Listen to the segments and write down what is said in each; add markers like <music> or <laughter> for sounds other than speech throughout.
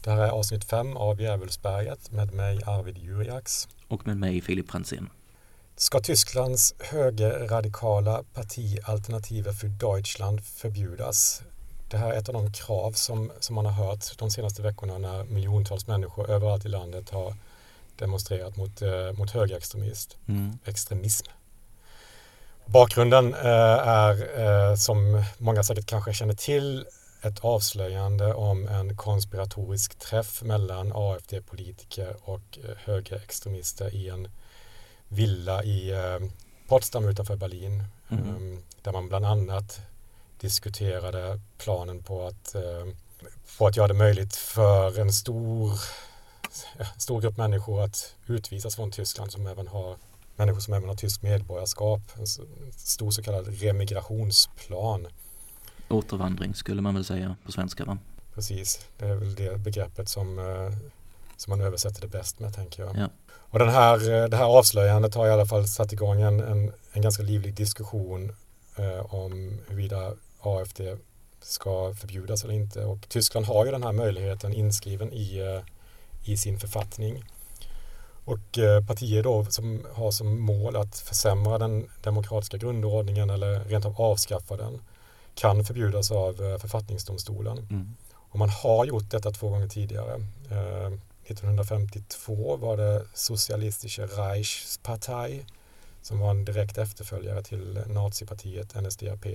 Det här är avsnitt fem av Djävulsberget med mig Arvid Juriaks. Och med mig Filip Franzén. Ska Tysklands högerradikala parti Alternative för Deutschland förbjudas? Det här är ett av de krav som, som man har hört de senaste veckorna när miljontals människor överallt i landet har demonstrerat mot, eh, mot högerextremism. Mm. Extremism. Bakgrunden eh, är, eh, som många säkert kanske känner till, ett avslöjande om en konspiratorisk träff mellan AFD-politiker och eh, högerextremister i en villa i eh, Potsdam utanför Berlin. Mm. Där man bland annat diskuterade planen på att, eh, på att göra det möjligt för en stor, stor grupp människor att utvisas från Tyskland som även har människor som även har tysk medborgarskap. En stor så kallad remigrationsplan. Återvandring skulle man väl säga på svenska va? Precis, det är väl det begreppet som, eh, som man översätter det bäst med tänker jag. Ja. Och den här, eh, det här avslöjandet har i alla fall satt igång en, en, en ganska livlig diskussion eh, om huruvida AFD ska förbjudas eller inte. Och Tyskland har ju den här möjligheten inskriven i, eh, i sin författning. Och eh, partier då som har som mål att försämra den demokratiska grundordningen eller rent av avskaffa den kan förbjudas av eh, författningsdomstolen. Mm. Och man har gjort detta två gånger tidigare. 1952 var det Socialistische Reichspartei som var en direkt efterföljare till nazipartiet NSDAP.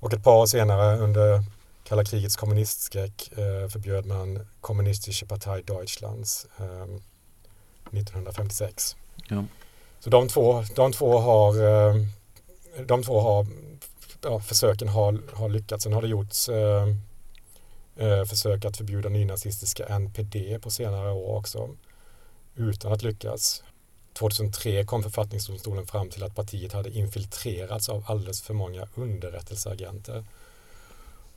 Och ett par år senare under kalla krigets kommunistskräck eh, förbjöd man Kommunistische Partei Deutschlands eh, 1956. Ja. Så de två, de två har, eh, de två har ja, försöken har, har lyckats. Sen har det gjorts eh, eh försök att förbjuda nynazistiska NPD på senare år också utan att lyckas. 2003 kom författningsdomstolen fram till att partiet hade infiltrerats av alldeles för många underrättelseagenter.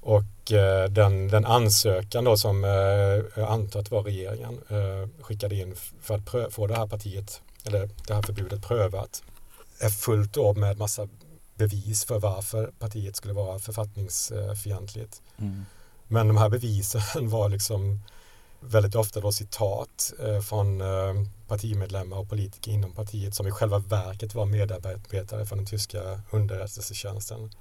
Och eh, den, den ansökan då som eh, jag antar att var regeringen eh, skickade in för att få det här partiet, eller det här förbudet prövat, är fullt då med massa bevis för varför partiet skulle vara författningsfientligt. Mm. Men de här bevisen var liksom väldigt ofta då citat eh, från eh, partimedlemmar och politiker inom partiet som i själva verket var medarbetare från den tyska underrättelsetjänsten.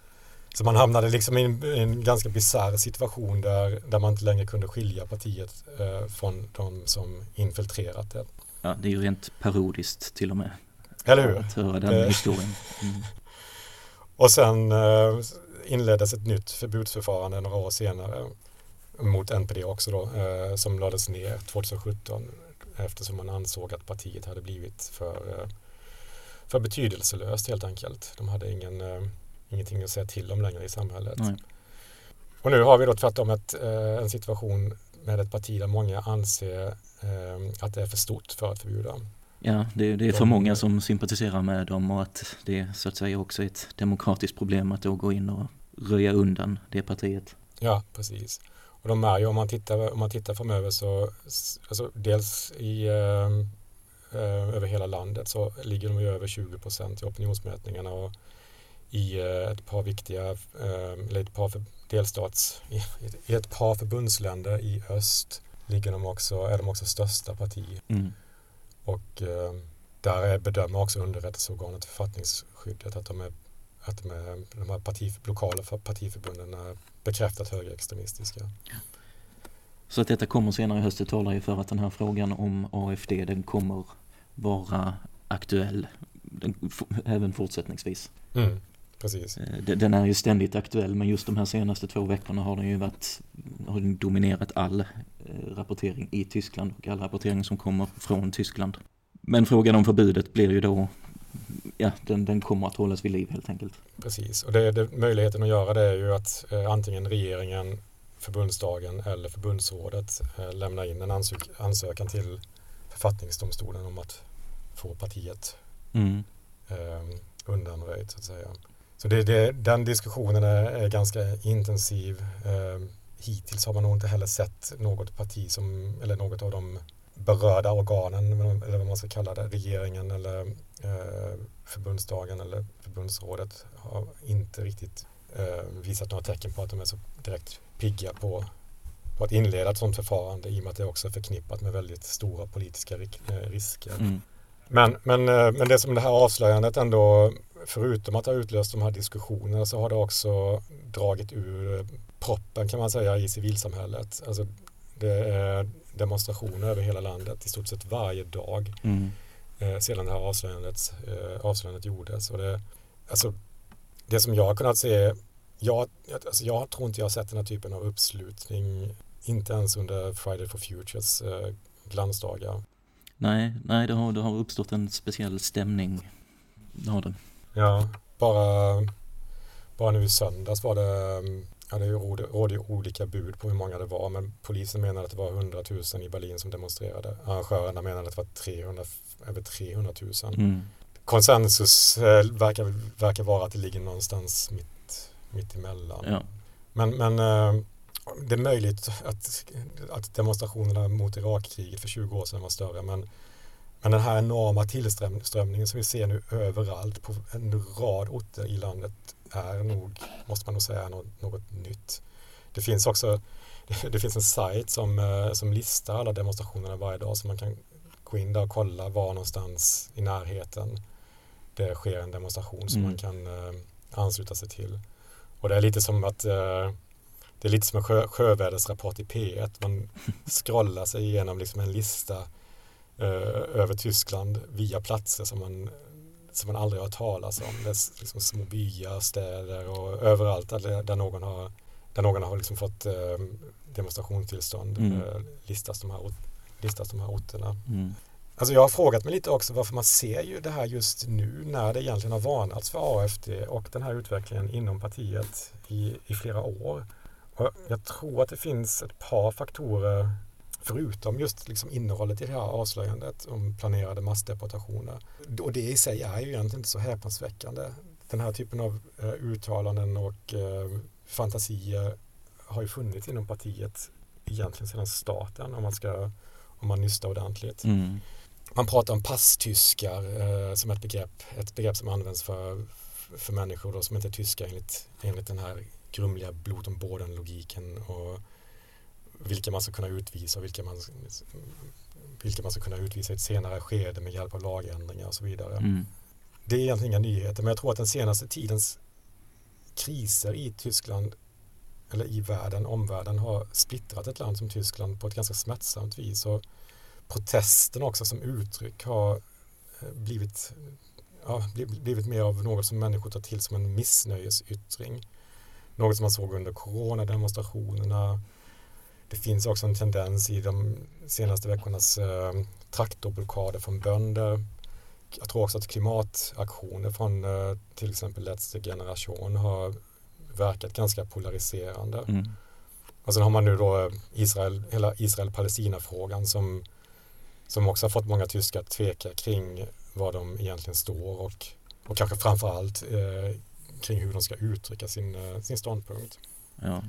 Så man hamnade liksom i en, en ganska bisarr situation där, där man inte längre kunde skilja partiet eh, från de som infiltrerat det. Ja, det är ju rent parodiskt till och med. Eller hur? Att höra den historien. Mm. Och sen eh, inleddes ett nytt förbudsförfarande några år senare mot NPD också då, eh, som lades ner 2017 eftersom man ansåg att partiet hade blivit för, eh, för betydelselöst helt enkelt. De hade ingen, ingenting att säga till om längre i samhället. Nej. Och nu har vi då tvärtom ett, en situation med ett parti där många anser att det är för stort för att förbjuda. Ja, det, det är för många som sympatiserar med dem och att det så att säga också är ett demokratiskt problem att då gå in och röja undan det partiet. Ja, precis. Och de är ju, om man tittar, om man tittar framöver så, alltså dels i, eh, eh, över hela landet så ligger de ju över 20 procent i opinionsmätningarna och i eh, ett par viktiga, eh, eller ett par för delstats, i, i, ett par förbundsländer i öst ligger de också, är de också största parti. Mm. Och eh, där bedömer också underrättelseorganet författningsskyddet att de är att de, är, de här parti, lokala partiförbunden är bekräftat högerextremistiska. Så att detta kommer senare i höst, det talar ju för att den här frågan om AFD den kommer vara aktuell den, även fortsättningsvis. Mm, precis. Eh, den är ju ständigt aktuell men just de här senaste två veckorna har den ju varit, har den dominerat all eh, rapportering i Tyskland och all rapportering som kommer från Tyskland. Men frågan om förbudet blir ju då ja, den, den kommer att hållas vid liv helt enkelt. Precis, och det, det, möjligheten att göra det är ju att eh, antingen regeringen, förbundsdagen eller förbundsrådet eh, lämnar in en ansök ansökan till författningsdomstolen om att få partiet mm. eh, undanröjt så att säga. Så det, det, den diskussionen är, är ganska intensiv. Eh, hittills har man nog inte heller sett något parti som, eller något av de berörda organen, eller vad man ska kalla det, regeringen eller eh, förbundsdagen eller förbundsrådet har inte riktigt eh, visat några tecken på att de är så direkt pigga på på att inleda ett sådant förfarande i och med att det också är förknippat med väldigt stora politiska risker. Mm. Men, men, men det som det här avslöjandet ändå, förutom att ha utlöst de här diskussionerna så har det också dragit ur proppen kan man säga i civilsamhället. Alltså det är demonstrationer över hela landet i stort sett varje dag mm. eh, sedan det här avslöjandet, eh, avslöjandet gjordes. Och det, alltså, det som jag har kunnat se, jag, alltså, jag tror inte jag har sett den här typen av uppslutning, inte ens under Friday for Futures eh, glansdagar. Nej, nej det, har, det har uppstått en speciell stämning. Det har det. Ja, bara, bara nu i söndags var det mm, Ja, det rådde olika bud på hur många det var, men polisen menade att det var 100 000 i Berlin som demonstrerade. Arrangörerna menade att det var 300, över 300 000. Mm. Konsensus eh, verkar, verkar vara att det ligger någonstans mitt, mitt emellan. Ja. Men, men eh, det är möjligt att, att demonstrationerna mot Irakkriget för 20 år sedan var större, men men den här enorma tillströmningen som vi ser nu överallt på en rad orter i landet är nog, måste man nog säga, något, något nytt. Det finns också <laughs> det finns en sajt som, eh, som listar alla demonstrationerna varje dag så man kan gå in där och kolla var någonstans i närheten det sker en demonstration som mm. man kan uh, ansluta sig till. Och det är lite som att uh, det är lite som en sjö, sjövädersrapport i P1. Man <laughs> scrollar sig igenom liksom en lista över Tyskland via platser som man som man aldrig har talas om. Det är liksom små byar, städer och överallt där, där någon har, där någon har liksom fått eh, demonstrationstillstånd mm. eh, listas, de här, listas de här orterna. Mm. Alltså jag har frågat mig lite också varför man ser ju det här just nu när det egentligen har varnats för AFD och den här utvecklingen inom partiet i, i flera år. Och jag tror att det finns ett par faktorer Förutom just liksom innehållet i det här avslöjandet om planerade massdeportationer. Och det i sig är ju egentligen inte så häpnadsväckande. Den här typen av uh, uttalanden och uh, fantasier har ju funnits inom partiet egentligen sedan starten om man ska om man nystar ordentligt. Mm. Man pratar om passtyskar uh, som ett begrepp, ett begrepp som används för, för människor då, som inte är tyskar enligt, enligt den här grumliga blod om logiken och vilka man ska kunna utvisa och vilka man, vilka man ska kunna utvisa i ett senare skede med hjälp av lagändringar och så vidare. Mm. Det är egentligen inga nyheter, men jag tror att den senaste tidens kriser i Tyskland eller i världen, omvärlden har splittrat ett land som Tyskland på ett ganska smärtsamt vis. Och protesten också som uttryck har eh, blivit, ja, blivit mer av något som människor tar till som en missnöjesyttring. Något som man såg under coronademonstrationerna, det finns också en tendens i de senaste veckornas eh, traktorblockader från bönder. Jag tror också att klimataktioner från eh, till exempel Letzte generation har verkat ganska polariserande. Mm. Och sen har man nu då Israel, hela Israel-Palestina-frågan som, som också har fått många tyskar att tveka kring var de egentligen står och, och kanske framförallt eh, kring hur de ska uttrycka sin, eh, sin ståndpunkt. Ja.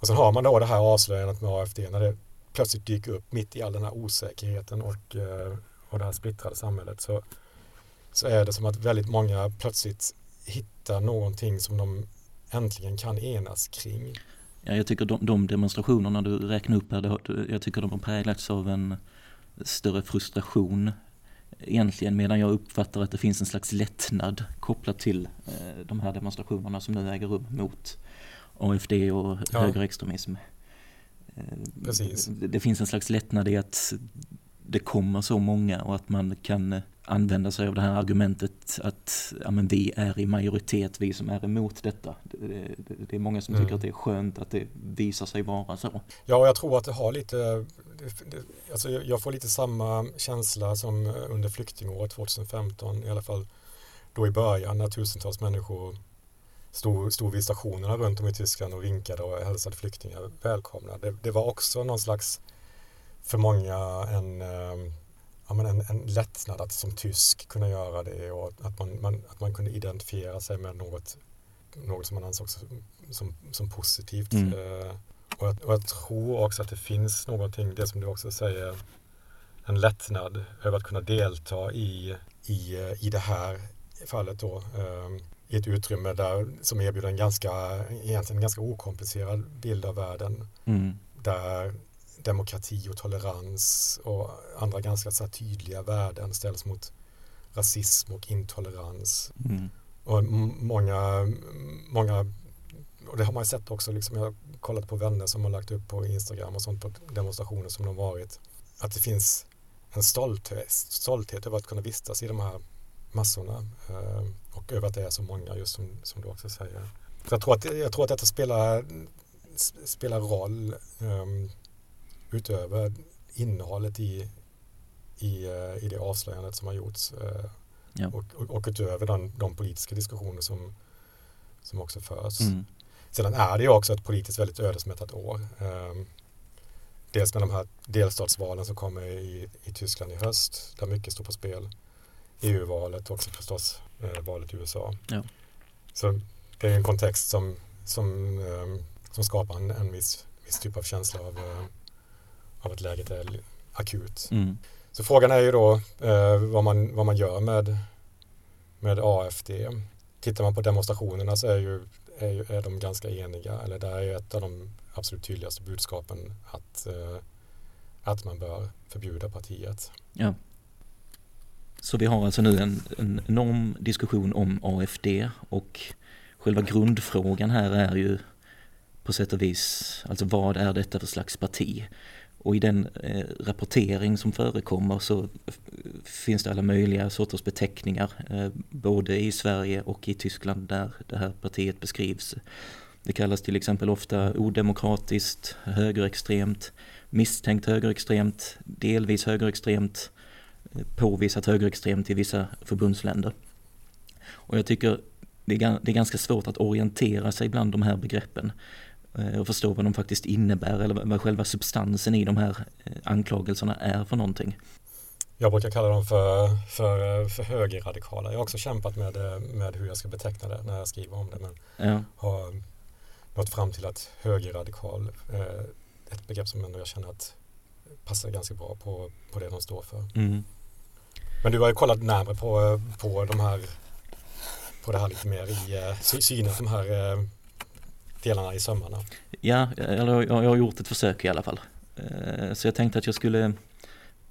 Och sen har man då det här avslöjandet med AFD när det plötsligt dyker upp mitt i all den här osäkerheten och, eh, och det här splittrade samhället så, så är det som att väldigt många plötsligt hittar någonting som de äntligen kan enas kring. Ja, jag tycker de, de demonstrationerna du räknar upp här, det, jag tycker de har präglats av en större frustration egentligen medan jag uppfattar att det finns en slags lättnad kopplat till eh, de här demonstrationerna som nu äger rum mot AFD och ja. högerextremism. Precis. Det finns en slags lättnad i att det kommer så många och att man kan använda sig av det här argumentet att ja, men vi är i majoritet, vi som är emot detta. Det, det, det är många som mm. tycker att det är skönt att det visar sig vara så. Ja, och jag tror att det har lite, det, alltså jag får lite samma känsla som under flyktingåret 2015 i alla fall då i början när tusentals människor stod, stod vid stationerna runt om i Tyskland och vinkade och hälsade flyktingar välkomna. Det, det var också någon slags, för många, en, eh, ja, men en, en lättnad att som tysk kunna göra det och att man, man, att man kunde identifiera sig med något, något som man ansåg som, som, som positivt. Mm. Eh, och, jag, och jag tror också att det finns någonting, det som du också säger, en lättnad över att kunna delta i, i, i det här fallet då. I ett utrymme där, som erbjuder en ganska, egentligen ganska okomplicerad bild av världen. Mm. där demokrati och tolerans och andra ganska så tydliga värden ställs mot rasism och intolerans. Mm. Och många, många, och det har man ju sett också, liksom, jag har kollat på vänner som har lagt upp på Instagram och sånt på demonstrationer som de varit, att det finns en stolthet, stolthet över att kunna vistas i de här massorna eh, och över att det är så många just som, som du också säger. Så jag, tror att, jag tror att detta spelar, spelar roll um, utöver innehållet i, i, uh, i det avslöjandet som har gjorts uh, ja. och, och, och, utöver den, de politiska diskussioner som, som också förs. Mm. Sedan är det ju också ett politiskt väldigt ödesmättat år. Um, dels med de här delstatsvalen som kommer i, i Tyskland i höst där mycket står på spel. EU-valet och också förstås eh, valet i USA. Ja. Så det är en kontext som, som, eh, som skapar en, en viss, viss typ av känsla av, eh, av att läget är akut. Mm. Så frågan är ju då eh, vad, man, vad man gör med, med AFD. Tittar man på demonstrationerna så är, ju, är, ju, är de ganska eniga. Eller det är ju ett av de absolut tydligaste budskapen att, eh, att man bör förbjuda partiet. Ja. Så vi har alltså nu en, en enorm diskussion om AFD och själva grundfrågan här är ju på sätt och vis, alltså vad är detta för slags parti? Och i den eh, rapportering som förekommer så finns det alla möjliga sorters beteckningar, eh, både i Sverige och i Tyskland där det här partiet beskrivs. Det kallas till exempel ofta odemokratiskt, högerextremt, misstänkt högerextremt, delvis högerextremt, påvisat högerextremt i vissa förbundsländer. Och jag tycker det är, det är ganska svårt att orientera sig bland de här begreppen eh, och förstå vad de faktiskt innebär eller vad själva substansen i de här eh, anklagelserna är för någonting. Jag brukar kalla dem för, för, för högerradikala. Jag har också kämpat med, med hur jag ska beteckna det när jag skriver om det men ja. har nått fram till att högerradikal är ett begrepp som ändå jag känner att passar ganska bra på, på det de står för. Mm. Men du har ju kollat närmare på, eh, på de här på det här lite mer i uh, synen de här eh, delarna i sömmarna. Ja, eller jag, jag har gjort ett försök i alla fall. Så jag tänkte att jag skulle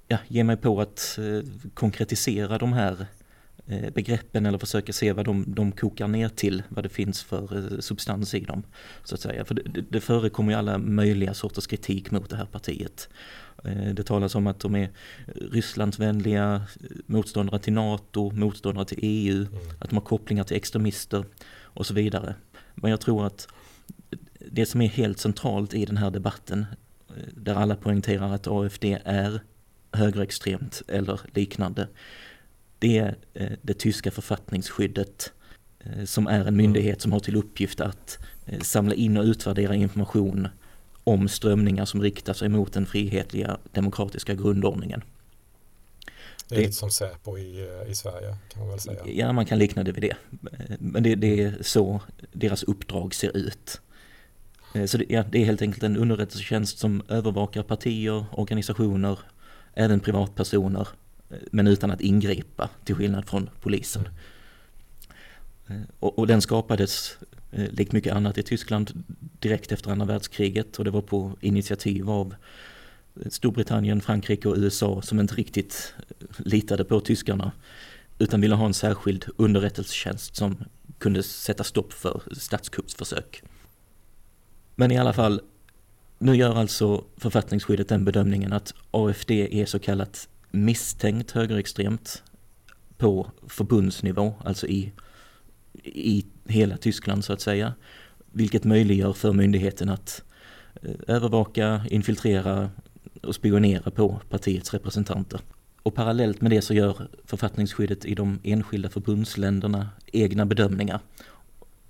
ja, ge mig på att konkretisera de här begreppen eller försöka se vad de, de kokar ner till, vad det finns för substans i dem. Så att säga. För det, det förekommer ju alla möjliga sorters kritik mot det här partiet. Eh, det talas om att de är Rysslandsvänliga, motståndare till NATO, motståndare till EU, mm. att de har kopplingar till extremister och så vidare. Men jag tror att det som är helt centralt i den här debatten, eh, där alla poängterar att AFD är högerextremt eller liknande, det är eh, det tyska författningsskyddet som är en myndighet som har till uppgift att samla in och utvärdera information om strömningar som riktar sig mot den frihetliga demokratiska grundordningen. Det är det, lite som Säpo i, i Sverige kan man väl säga. Ja, man kan likna det vid det. Men det, det är så deras uppdrag ser ut. Så det, ja, det är helt enkelt en underrättelsetjänst som övervakar partier, organisationer, även privatpersoner, men utan att ingripa, till skillnad från polisen. Mm. Och, och den skapades Eh, Eh, likt mycket annat i Tyskland direkt efter andra världskriget och det var på initiativ av eh, Storbritannien, Frankrike och USA som inte riktigt eh, litade på tyskarna utan ville ha en särskild underrättelsetjänst som kunde sätta stopp för statskuppsförsök. Men i alla fall, nu gör alltså författningsskyddet den bedömningen att AFD är så kallat misstänkt högerextremt på förbundsnivå, alltså i i hela Tyskland så att säga. Vilket möjliggör för myndigheten att eh, övervaka, infiltrera och spionera på partiets representanter. Och parallellt med det så gör författningsskyddet i de enskilda förbundsländerna egna bedömningar.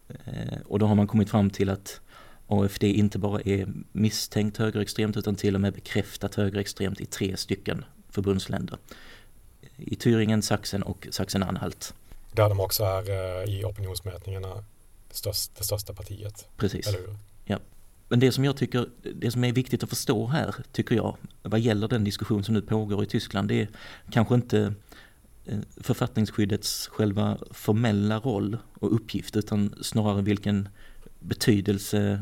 Eh, och då har man kommit fram till att AFD inte bara är misstänkt högerextremt utan till och med bekräftat högerextremt i tre stycken förbundsländer. I Thüringen, Sachsen och Sachsen-Anhalt. Där de också är eh, i opinionsmätningarna det största, det största partiet. Precis. Eller hur? Ja. Men det som jag tycker, det som är viktigt att förstå här, tycker jag, vad gäller den diskussion som nu pågår i Tyskland, det är kanske inte eh, författningsskyddets själva formella roll och uppgift, utan snarare vilken betydelse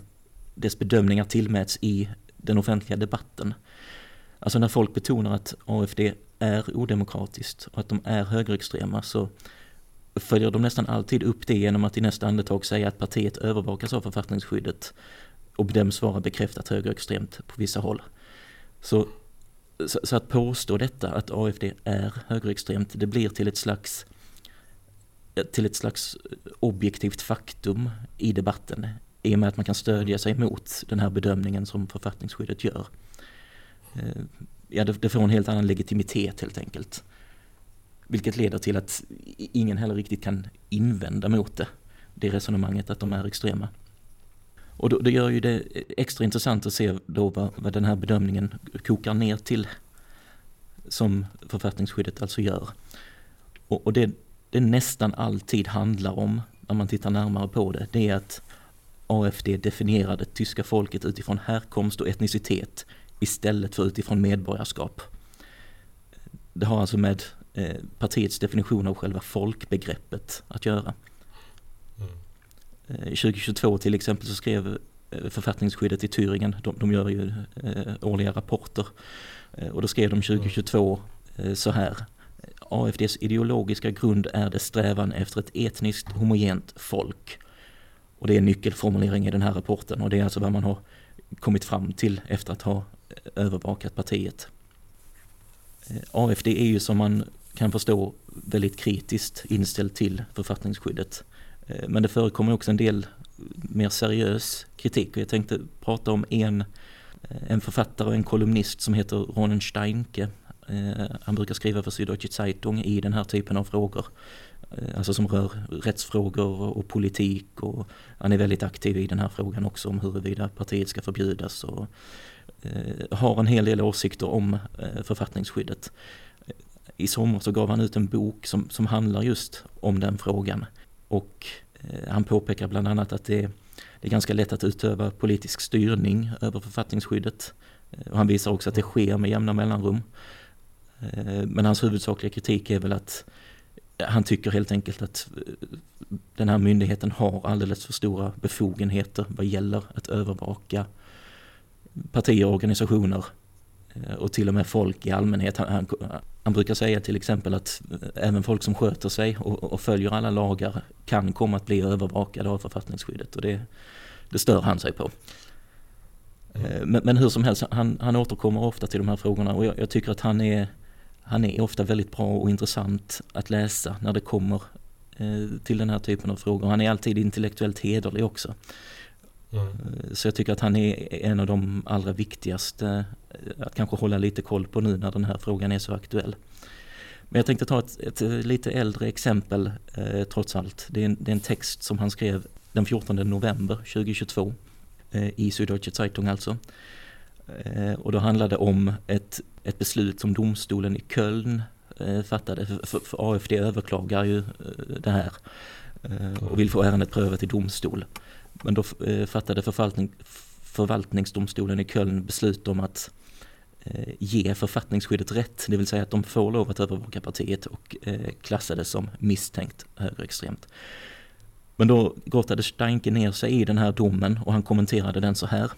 dess bedömningar tillmäts i den offentliga debatten. Alltså när folk betonar att AFD är odemokratiskt och att de är högerextrema så följer de nästan alltid upp det genom att i nästa andetag säga att partiet övervakas av författningsskyddet och bedöms vara bekräftat högerextremt på vissa håll. Så, så, så, att påstå detta, att AFD är högerextremt, det blir till ett slags till ett slags objektivt faktum i debatten i och med att man kan stödja sig mot den här bedömningen som författningsskyddet gör. Eh, ja, det, det får en helt annan legitimitet helt enkelt. Vilket leder till att ingen heller riktigt kan invända mot det. Det resonemanget att de är extrema. Och då, det gör ju det extra intressant att se då vad, vad den här bedömningen kokar ner till. Som författningsskyddet alltså gör. Och, och det, det nästan alltid handlar om, när man tittar närmare på det, det är att AFD definierar det tyska folket utifrån härkomst och etnicitet istället för utifrån medborgarskap. Det har alltså med eh, partiets definition av själva folkbegreppet att göra. Mm. Eh, 2022 till exempel så skrev eh, författningsskyddet i Thüringen, de, de gör ju eh, årliga rapporter, eh, och då skrev de 2022 eh, så här. AFDs ideologiska grund är det strävan efter ett etniskt homogent folk. Och det är nyckelformulering i den här rapporten och det är alltså vad man har kommit fram till efter att ha övervakat partiet. Eh, AFD är ju som man kan förstå väldigt kritiskt inställd till författningsskyddet. Eh, men det förekommer också en del mer seriös kritik och jag tänkte prata om en, eh, en författare och en kolumnist som heter Ronen Steinke. Eh, han brukar skriva för Süddeutsche Zeitung i den här typen av frågor. Alltså som rör rättsfrågor och politik och han är väldigt aktiv i den här frågan också om huruvida partiet ska förbjudas och har en hel del åsikter om författningsskyddet. I sommar så gav han ut en bok som, som handlar just om den frågan. Och eh, han påpekar bland annat att det, det är ganska lätt att utöva politisk styrning över författningsskyddet. Eh, och han visar också att det sker med jämna mellanrum. Eh, men hans huvudsakliga kritik är väl att eh, han tycker helt enkelt att den här myndigheten har alldeles för stora befogenheter vad gäller att övervaka partier och organisationer Eh, och till och med folk i allmänhet. Han, han, han, brukar säga till exempel att eh, även folk som sköter sig och, och, följer alla lagar kan komma att bli övervakade av författningsskyddet och det, det stör han sig på. Mm. Men, men, hur som helst, han, han återkommer ofta till de här frågorna och jag, jag, tycker att han är, han är ofta väldigt bra och intressant att läsa när det kommer till den här typen av frågor. Han är alltid intellektuellt hederlig också. Mm. Eh, så jag tycker att han är en av de allra viktigaste eh, att kanske hålla lite koll på nu när den här frågan är så aktuell. Men jag tänkte ta ett, ett eh, lite äldre exempel eh, trots allt. Det är, en, det är, en, text som han skrev den 14 november 2022 eh, i Süddeutsche Zeitung alltså. Eh, och då handlade det om ett, ett beslut som domstolen i Köln eh, fattade. För, för, för, AFD överklagar ju eh, det här eh, och vill få ärendet prövat i domstol. Men då eh, fattade förvaltning, förvaltningsdomstolen i Köln beslut om att eh, ge författningsskyddet rätt, det vill säga att de får lov att övervaka partiet och eh, klassades som misstänkt högerextremt. Men då grottade Steinke ner sig i den här domen och han kommenterade den så här.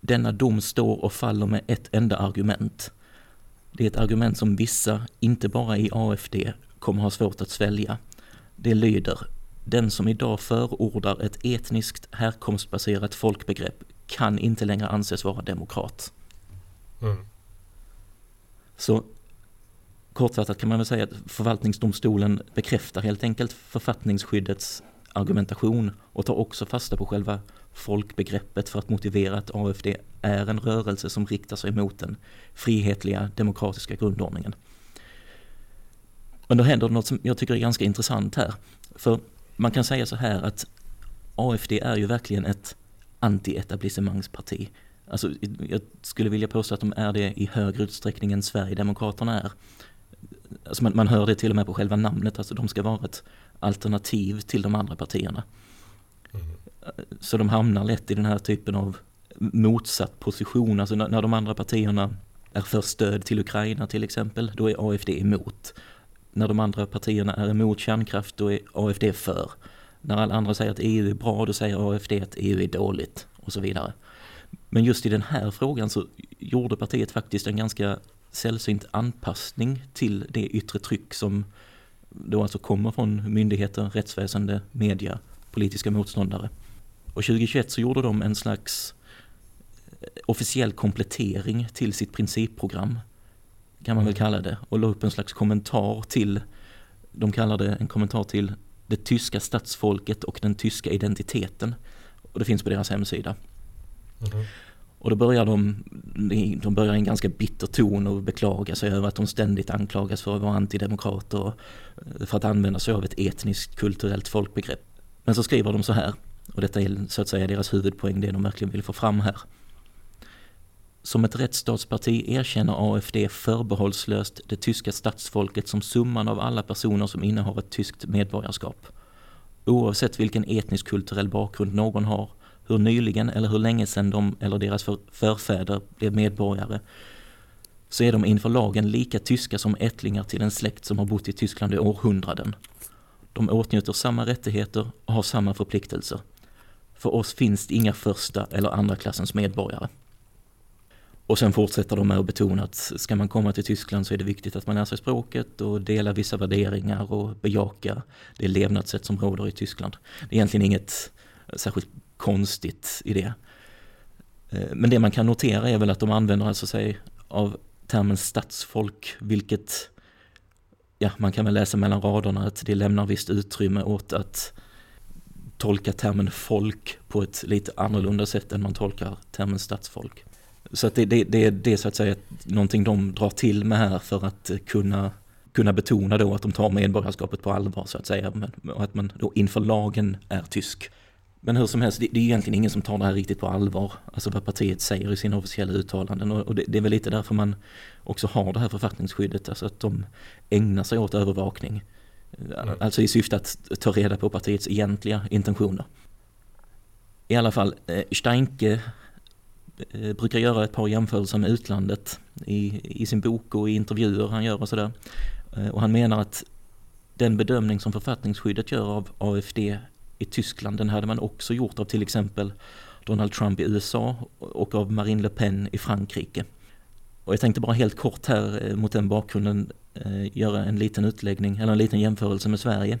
Denna dom står och faller med ett enda argument. Det är ett argument som vissa, inte bara i AFD, kommer ha svårt att svälja. Det lyder den som idag förordar ett etniskt härkomstbaserat folkbegrepp kan inte längre anses vara demokrat. Mm. Så kortfattat kan man väl säga att förvaltningsdomstolen bekräftar helt enkelt författningsskyddets argumentation och tar också fasta på själva folkbegreppet för att motivera att AFD är en rörelse som riktar sig mot den frihetliga demokratiska grundordningen. Men då händer något som jag tycker är ganska intressant här. För man kan säga så här att AFD är ju verkligen ett anti-etablissemangsparti. Alltså, jag skulle vilja påstå att de är det i högre utsträckning än Sverigedemokraterna är. Alltså man, man hör det till och med på själva namnet, alltså de ska vara ett alternativ till de andra partierna. Mm. Så de hamnar lätt i den här typen av motsatt position, alltså när, när de andra partierna är för stöd till Ukraina till exempel, då är AFD emot när de andra partierna är emot kärnkraft då är AFD för. När alla andra säger att EU är bra då säger AFD att EU är dåligt och så vidare. Men just i den här frågan så gjorde partiet faktiskt en ganska sällsynt anpassning till det yttre tryck som då alltså kommer från myndigheter, rättsväsende, media, politiska motståndare. Och 2021 så gjorde de en slags eh, officiell komplettering till sitt principprogram, kan man väl kalla det, och la upp en slags kommentar till, de kallar det en kommentar till det tyska statsfolket och den tyska identiteten. Och det finns på deras hemsida. Mm. Och då börjar de, de börjar i en ganska bitter ton och beklaga sig över att de ständigt anklagas för att vara antidemokrater och eh, för att använda sig av ett etniskt kulturellt folkbegrepp. Men så skriver de så här, och detta är så att säga deras huvudpoäng, det de verkligen vill få fram här. Som ett rättsstatsparti erkänner AFD förbehållslöst det tyska statsfolket som summan av alla personer som innehar ett tyskt medborgarskap. Oavsett vilken etnisk kulturell bakgrund någon har hur nyligen eller hur länge sedan de eller deras förfäder blev medborgare så är de inför lagen lika tyska som ättlingar till en släkt som har bott i Tyskland i århundraden. De åtnjuter samma rättigheter och har samma förpliktelser. För oss finns det inga första eller andra klassens medborgare. Och sen fortsätter de med att betona att ska man komma till Tyskland så är det viktigt att man lär sig språket och delar vissa värderingar och bejaka det levnadssätt som råder i Tyskland. Det är egentligen inget särskilt konstigt i det. Eh, men det man kan notera är väl att de använder alltså sig av termen stadsfolk, vilket ja, man kan väl läsa mellan raderna att det lämnar visst utrymme åt att tolka termen folk på ett lite annorlunda sätt än man tolkar termen stadsfolk. Så att det, det, det, det är så att säga någonting de drar till med här för att kunna, kunna betona då att de tar medborgarskapet på allvar så att säga. Och att man då inför lagen är tysk. Men hur som helst, det, det är egentligen ingen som tar det här riktigt på allvar. Alltså vad partiet säger i sina officiella uttalanden. Och, och det, det, är väl lite därför man också har det här författningsskyddet. Alltså att de ägnar sig åt övervakning. Mm. Alltså i syfte att ta reda på partiets egentliga intentioner. I alla fall, eh, Steinke brukar göra ett par jämförelser med utlandet i, i sin bok och i intervjuer han gör och sådär. Eh, och han menar att den bedömning som författningsskyddet gör av AFD i Tyskland, den hade man också gjort av till exempel Donald Trump i USA och av Marine Le Pen i Frankrike. Och jag tänkte bara helt kort här eh, mot den bakgrunden eh, göra en liten utläggning eller en liten jämförelse med Sverige.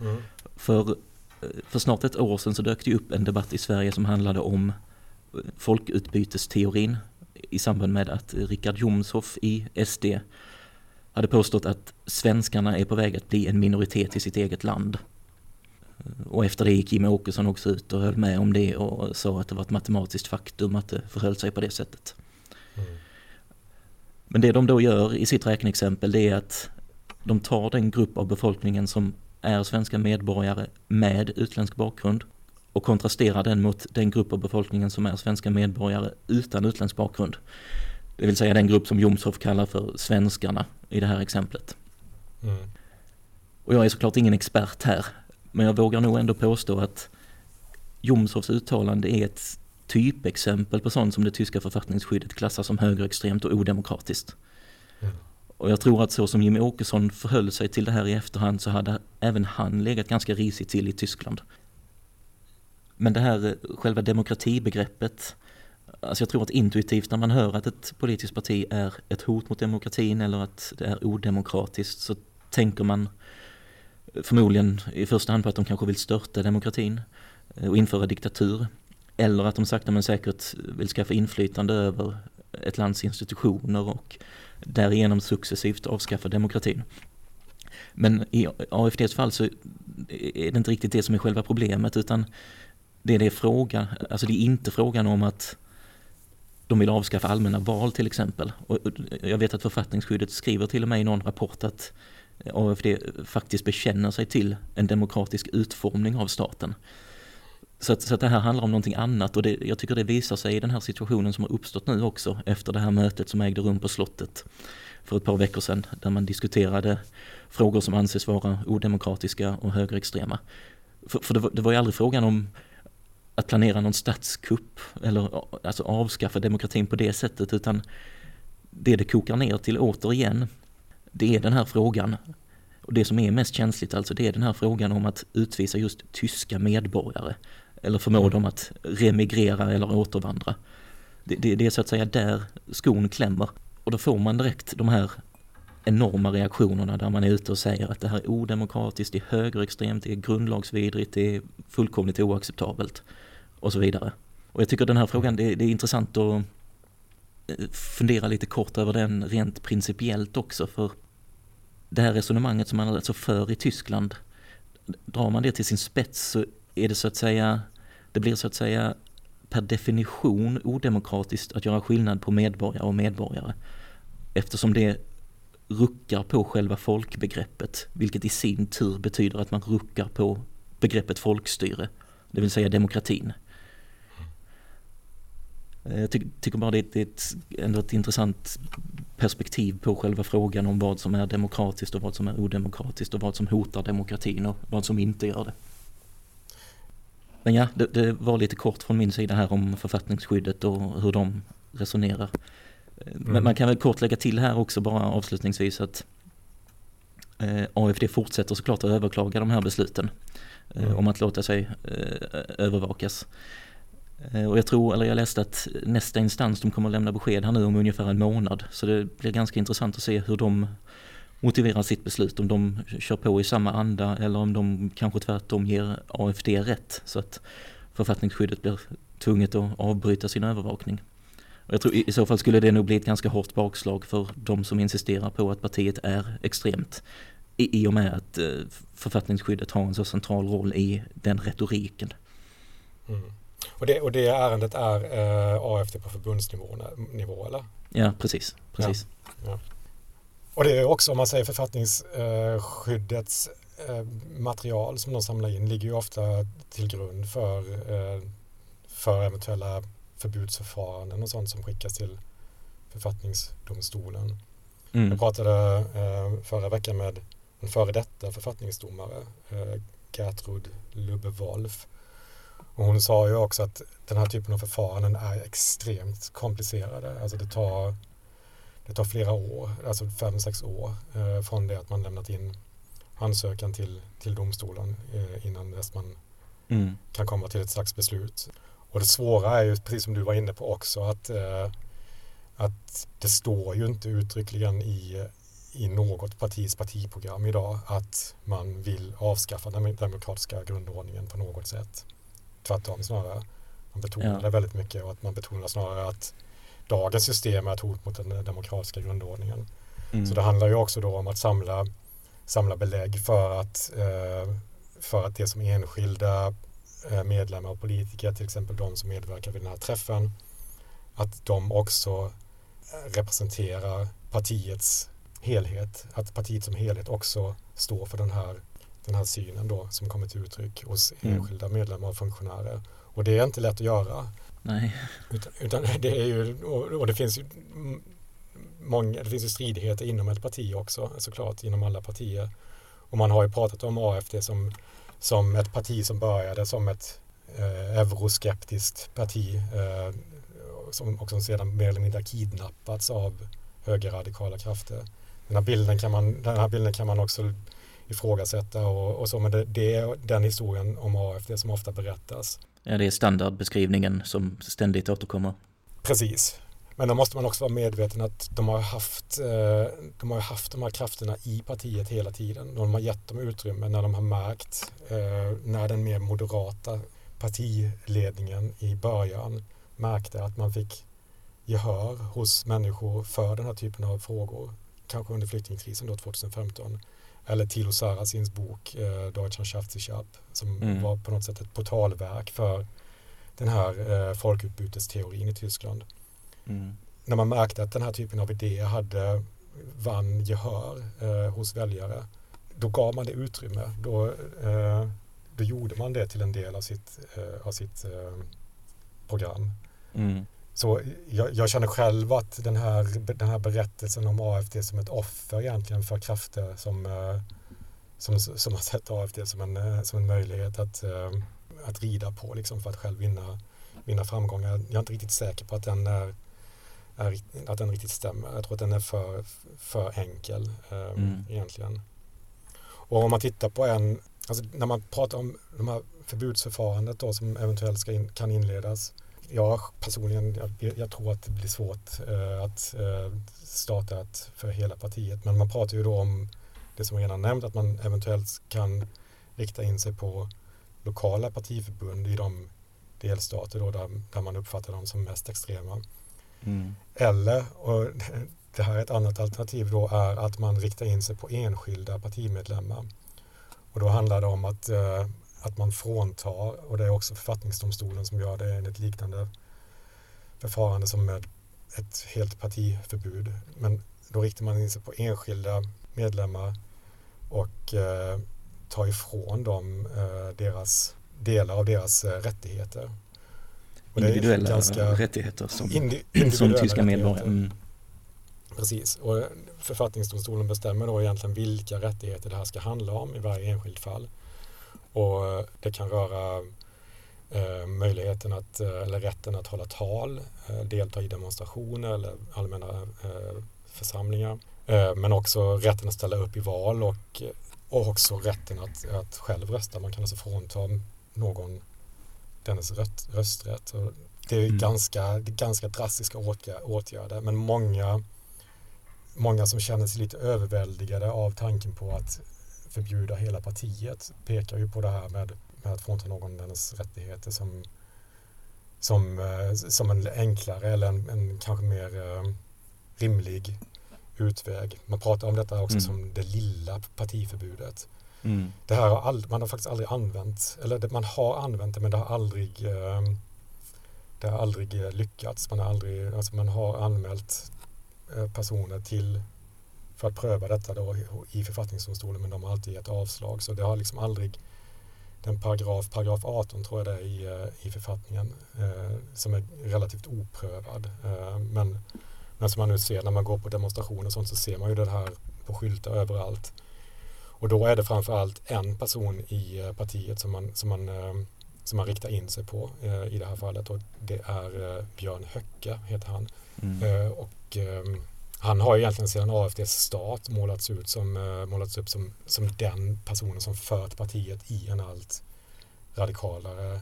Mm. För, eh, för snart ett år sedan så dök det upp en debatt i Sverige som handlade om folkutbytesteorin i samband med att Richard Jomshoff i SD hade påstått att svenskarna är på väg att bli en minoritet i sitt eget land. Och efter det gick Jimmie Åkesson också ut och höll med om det och sa att det var ett matematiskt faktum att det förhöll sig på det sättet. Mm. Men det de då gör i sitt räkneexempel det är att de tar den grupp av befolkningen som är svenska medborgare med utländsk bakgrund och kontrasterar den mot den grupp av befolkningen som är svenska medborgare utan utländsk bakgrund. Det vill säga den grupp som Jomshof kallar för svenskarna i det här exemplet. Mm. Och jag är såklart ingen expert här, men jag vågar nog ändå påstå att Jomshofs uttalande är ett typexempel på sånt som det tyska författningsskyddet klassar som högerextremt och odemokratiskt. Mm. Och jag tror att så som Jimmy Åkesson förhöll sig till det här i efterhand så hade även han legat ganska risigt till i Tyskland. Men det här eh, själva demokratibegreppet, alltså jag tror att intuitivt när man hör att ett politiskt parti är ett hot mot demokratin eller att det är odemokratiskt så tänker man eh, förmodligen i första hand på att de kanske vill störta demokratin eh, och införa diktatur. Eller att de sakta men säkert vill skaffa inflytande över ett lands institutioner och därigenom successivt avskaffa demokratin. Men i AFDs fall så är det inte riktigt det som är själva problemet utan det är det frågan, alltså det är inte frågan om att de vill avskaffa allmänna val till exempel. Och jag vet att författningsskyddet skriver till och med i någon rapport att AFD faktiskt bekänner sig till en demokratisk utformning av staten. Så att, så att det här handlar om någonting annat och det, jag tycker det visar sig i den här situationen som har uppstått nu också efter det här mötet som ägde rum på slottet för ett par veckor sedan där man diskuterade frågor som anses vara odemokratiska och högerextrema. För, för det, var, det var ju aldrig frågan om att planera någon statskupp eller alltså avskaffa demokratin på det sättet utan det det kokar ner till återigen det är den här frågan, och det som är mest känsligt alltså, det är den här frågan om att utvisa just tyska medborgare. eller förmå mm. dem att remigrera eller återvandra. Det, det, det är så att säga där skon klämmer. Och då får man direkt de här enorma reaktionerna där man är ute och säger att det här är odemokratiskt, det är högerextremt, det är grundlagsvidrigt, det är fullkomligt oacceptabelt och så vidare. Och jag tycker den här frågan, det, det är intressant att eh, fundera lite kort över den rent principiellt också för det här resonemanget som man alltså för i Tyskland, drar man det till sin spets så är det så att säga, det blir så att säga per definition odemokratiskt att göra skillnad på medborgare och medborgare. Eftersom det ruckar på själva folkbegreppet, vilket i sin tur betyder att man ruckar på begreppet folkstyre, det vill säga demokratin. Eh, jag ty tycker bara det är, ett, ändå ett intressant perspektiv på själva frågan om vad som är demokratiskt och vad som är odemokratiskt och vad som hotar demokratin och vad som inte gör det. Men ja, det, det var lite kort från min sida här om författningsskyddet och hur de resonerar. Men mm. man kan väl kort lägga till här också bara avslutningsvis att eh, AFD fortsätter såklart att överklaga de här besluten eh, mm. om att låta sig eh, övervakas. Och jag tror, eller jag läste att nästa instans de kommer att lämna besked här nu om ungefär en månad. Så det blir ganska intressant att se hur de motiverar sitt beslut. Om de kör på i samma anda eller om de kanske tvärtom ger AFD rätt. Så att författningsskyddet blir tvunget att avbryta sin övervakning. Jag tror i så fall skulle det nog bli ett ganska hårt bakslag för de som insisterar på att partiet är extremt. I, i och med att eh, författningsskyddet har en så central roll i den retoriken. Mm. Och, det, och det ärendet är eh, AFD på förbundsnivå nivå, eller? Ja, precis. precis. Ja. Ja. Och det är också, om man säger författningsskyddets eh, material som de samlar in ligger ju ofta till grund för, eh, för eventuella förbudsförfaranden och sånt som skickas till författningsdomstolen. Mm. Jag pratade eh, förra veckan med en före detta författningsdomare, eh, Gertrud Lubbe-Wolf. Och hon sa ju också att den här typen av förfaranden är extremt komplicerade. Alltså det tar, det tar flera år, alltså fem, sex år eh, från det att man lämnat in ansökan till, till domstolen eh, innan dess man mm. kan komma till ett slags beslut. Och det svåra är ju, precis som du var inne på också, att, eh, att det står ju inte uttryckligen i, i något partis partiprogram idag att man vill avskaffa den demokratiska grundordningen på något sätt. Tvärtom snarare. Man betonar ja. det väldigt mycket och att man betonar snarare att dagens system är ett hot mot den demokratiska grundordningen. Mm. Så det handlar ju också då om att samla, samla belägg för att, eh, för att det som enskilda medlemmar och politiker, till exempel de som medverkar vid den här träffen, att de också eh, representerar partiets helhet, att partiet som helhet också står för den här, den här synen då som kommer till uttryck hos mm. enskilda medlemmar och funktionärer. Och det är inte lätt att göra. Nej. Utan, utan det är ju, och, och det finns ju många, det finns ju stridigheter inom ett parti också såklart, inom alla partier. Och man har ju pratat om AFD som som ett parti som började som ett eh, euroskeptiskt parti eh, som också sedan mer eller mindre kidnappats av högerradikala krafter. Den här bilden kan man, den här bilden kan man också ifrågasätta och, och så, men det, det, är den historien om AFD som ofta berättas. Ja, det är standardbeskrivningen som ständigt återkommer. Precis, men då måste man också vara medveten att de har haft, eh, de, har haft de här krafterna i partiet hela tiden. De har gett dem utrymme när de har märkt, eh, när den mer moderata partiledningen i början märkte att man fick gehör hos människor för den här typen av frågor. Kanske under flyktingkrisen då 2015. Eller Thilo Sarrazins bok eh, Deutschland schafft sich ab som mm. var på något sätt ett portalverk för den här folkutbytesteorin i Tyskland. Mm. När man märkte att den här typen av idéer hade vann gehör eh, hos väljare, då gav man det utrymme. Då, eh, då gjorde man det till en del av sitt, eh, av sitt eh, program. Mm. Så jag, jag, känner själv att den här, den här berättelsen om AFD som ett offer egentligen för krafter som, eh, som, som har sett AFD som en, eh, som en möjlighet att, att rida på liksom för att själv vinna, vinna framgångar. Jag är inte riktigt säker på att den är är, att den riktigt stämmer. Jag tror att den är för, för enkel eh, mm. egentligen. Och om man tittar på en, alltså när man pratar om de här förbudsförfarandet då som eventuellt ska in, kan inledas. Jag personligen, jag, jag tror att det blir svårt eh, att eh, starta ett för hela partiet. Men man pratar ju då om det som redan nämnt, att man eventuellt kan rikta in sig på lokala partiförbund i de delstater då där, där man uppfattar dem som mest extrema. Mm. Eller, och det här är ett annat alternativ då, är att man riktar in sig på enskilda partimedlemmar. Och då handlar det om att, eh, att man fråntar, och det är också författningsdomstolen som gör det enligt liknande förfarande som med ett helt partiförbud. Men då riktar man in sig på enskilda medlemmar och eh, tar ifrån dem eh, deras delar av deras eh, rättigheter. Individuella rättigheter som, indi, som tyska medborgare. Mm. Precis, och författningsdomstolen bestämmer då egentligen vilka rättigheter det här ska handla om i varje enskilt fall. Och det kan röra eh, möjligheten att, eh, eller rätten att hålla tal, eh, delta i demonstrationer eller allmänna eh, församlingar. Eh, men också rätten att ställa upp i val och, och också rätten att, att själv rösta. Man kan alltså frånta någon dennes röt, rösträtt. Och det är mm. ganska, ganska drastiska åtgärder men många, många som känner sig lite överväldigade av tanken på att förbjuda hela partiet pekar ju på det här med, med att frånta någon dennes rättigheter som, som, eh, som en enklare eller en, en kanske mer uh, rimlig utväg. Man pratar om detta också mm. som det lilla partiförbudet. Mm. Det här har all, man har faktiskt aldrig använt, eller det, man har använt det men det har aldrig eh, det har aldrig eh, lyckats. Man har, aldrig, alltså man har anmält eh, personer till för att pröva detta då i författningsdomstolen men de har alltid gett avslag. Så det har liksom aldrig den paragraf, paragraf 18 tror jag det är i, eh, i författningen eh, som är relativt oprövad. Eh, men, men som man nu ser när man går på demonstrationer och sånt så ser man ju det här på skyltar överallt. Och då är det framförallt en person i eh, partiet som man, som man, eh, som man riktar in sig på eh, i det här fallet och det är Björn Höcke heter han. Mm. Och han har egentligen sedan AFDs start målats, ut som, målats upp som, som den personen som fört partiet i en allt radikalare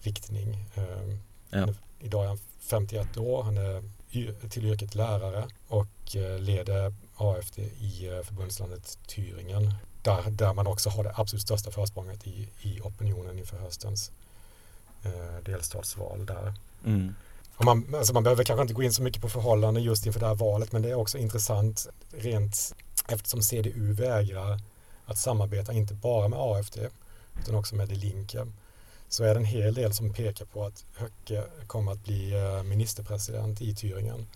riktning. Ja. Idag är han 51 år, han är till yrket lärare och leder AFD i förbundslandet Thüringen där, där man också har det absolut största försprånget i, i opinionen inför höstens eh, delstatsval där. Mm. Och man, alltså man behöver kanske inte gå in så mycket på förhållanden just inför det här valet men det är också intressant rent eftersom CDU vägrar att samarbeta inte bara med AFD utan också med De Linke så är det en hel del som pekar på att Höcke kommer att bli eh, ministerpresident i Thüringen.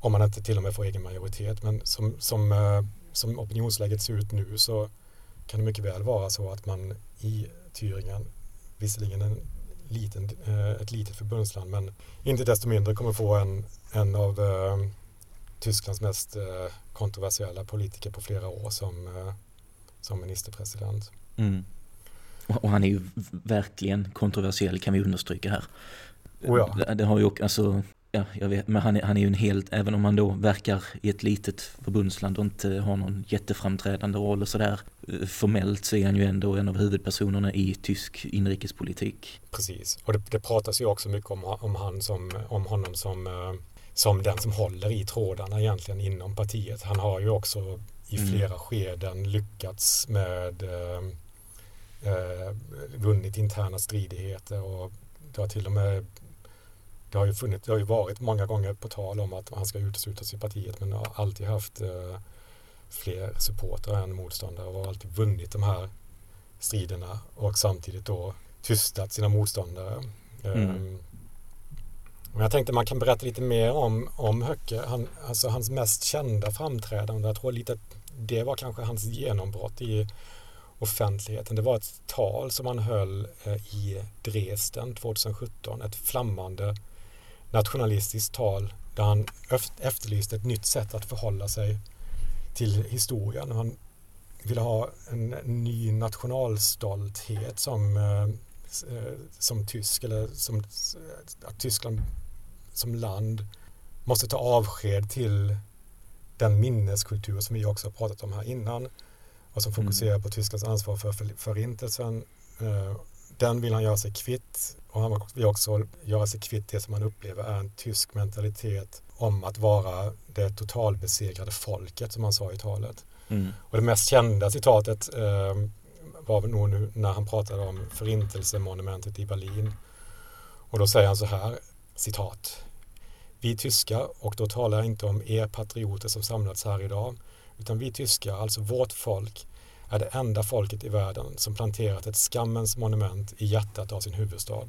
Om man inte till och med får egen majoritet men som, som, eh, som opinionsläget ser ut nu så kan det mycket väl vara så att man i Thüringen, visserligen en liten, eh, ett litet förbundsland, men inte desto mindre kommer få en, en av eh, Tysklands mest eh, kontroversiella politiker på flera år som, eh, som ministerpresident. Mm. Och han är ju verkligen kontroversiell kan vi understryka här. Oh ja. det, det, har ju alltså Ja, jag vet, men han är, han är ju en helt, även om han då verkar i ett litet förbundsland och inte har någon jätteframträdande roll och sådär. Eh, formellt så är han ju ändå en av huvudpersonerna i tysk inrikespolitik. Precis, och det, det pratas ju också mycket om, om, han som, om honom som, eh, som den som håller i trådarna egentligen inom partiet. Han har ju också i mm. flera mm. skeden lyckats med eh, eh, vunnit interna stridigheter och det har till och med det har ju funnits, det har ju varit många gånger på tal om att han ska uteslutas i partiet men har alltid haft eh, fler supportrar än motståndare och har alltid vunnit de här striderna och samtidigt då tystat sina motståndare. Mm. Um, men jag tänkte man kan berätta lite mer om, om Höcke. Han, alltså hans mest kända framträdande, jag tror lite det var kanske hans genombrott i offentligheten. Det var ett tal som han höll eh, i Dresden 2017, ett flammande nationalistiskt tal där han efterlyste ett nytt sätt att förhålla sig till historien. Han ville ha en ny nationalstolthet som, eh, eh, som tysk eller som att Tyskland som land måste ta avsked till den minneskultur som vi också har pratat om här innan och som fokuserar mm. på Tysklands ansvar för förintelsen. Den vill han göra sig kvitt och han vill också göra sig kvitt det som han upplever är en tysk mentalitet om att vara det totalbesegrade folket som han sa i talet. Mm. Och det mest kända citatet eh, var nog nu när han pratade om förintelsemonumentet i Berlin. Och då säger han så här, citat. Vi tyskar, och då talar jag inte om er patrioter som samlats här idag, utan vi tyskar, alltså vårt folk, är det enda folket i världen som planterat ett skammens monument i hjärtat av sin huvudstad.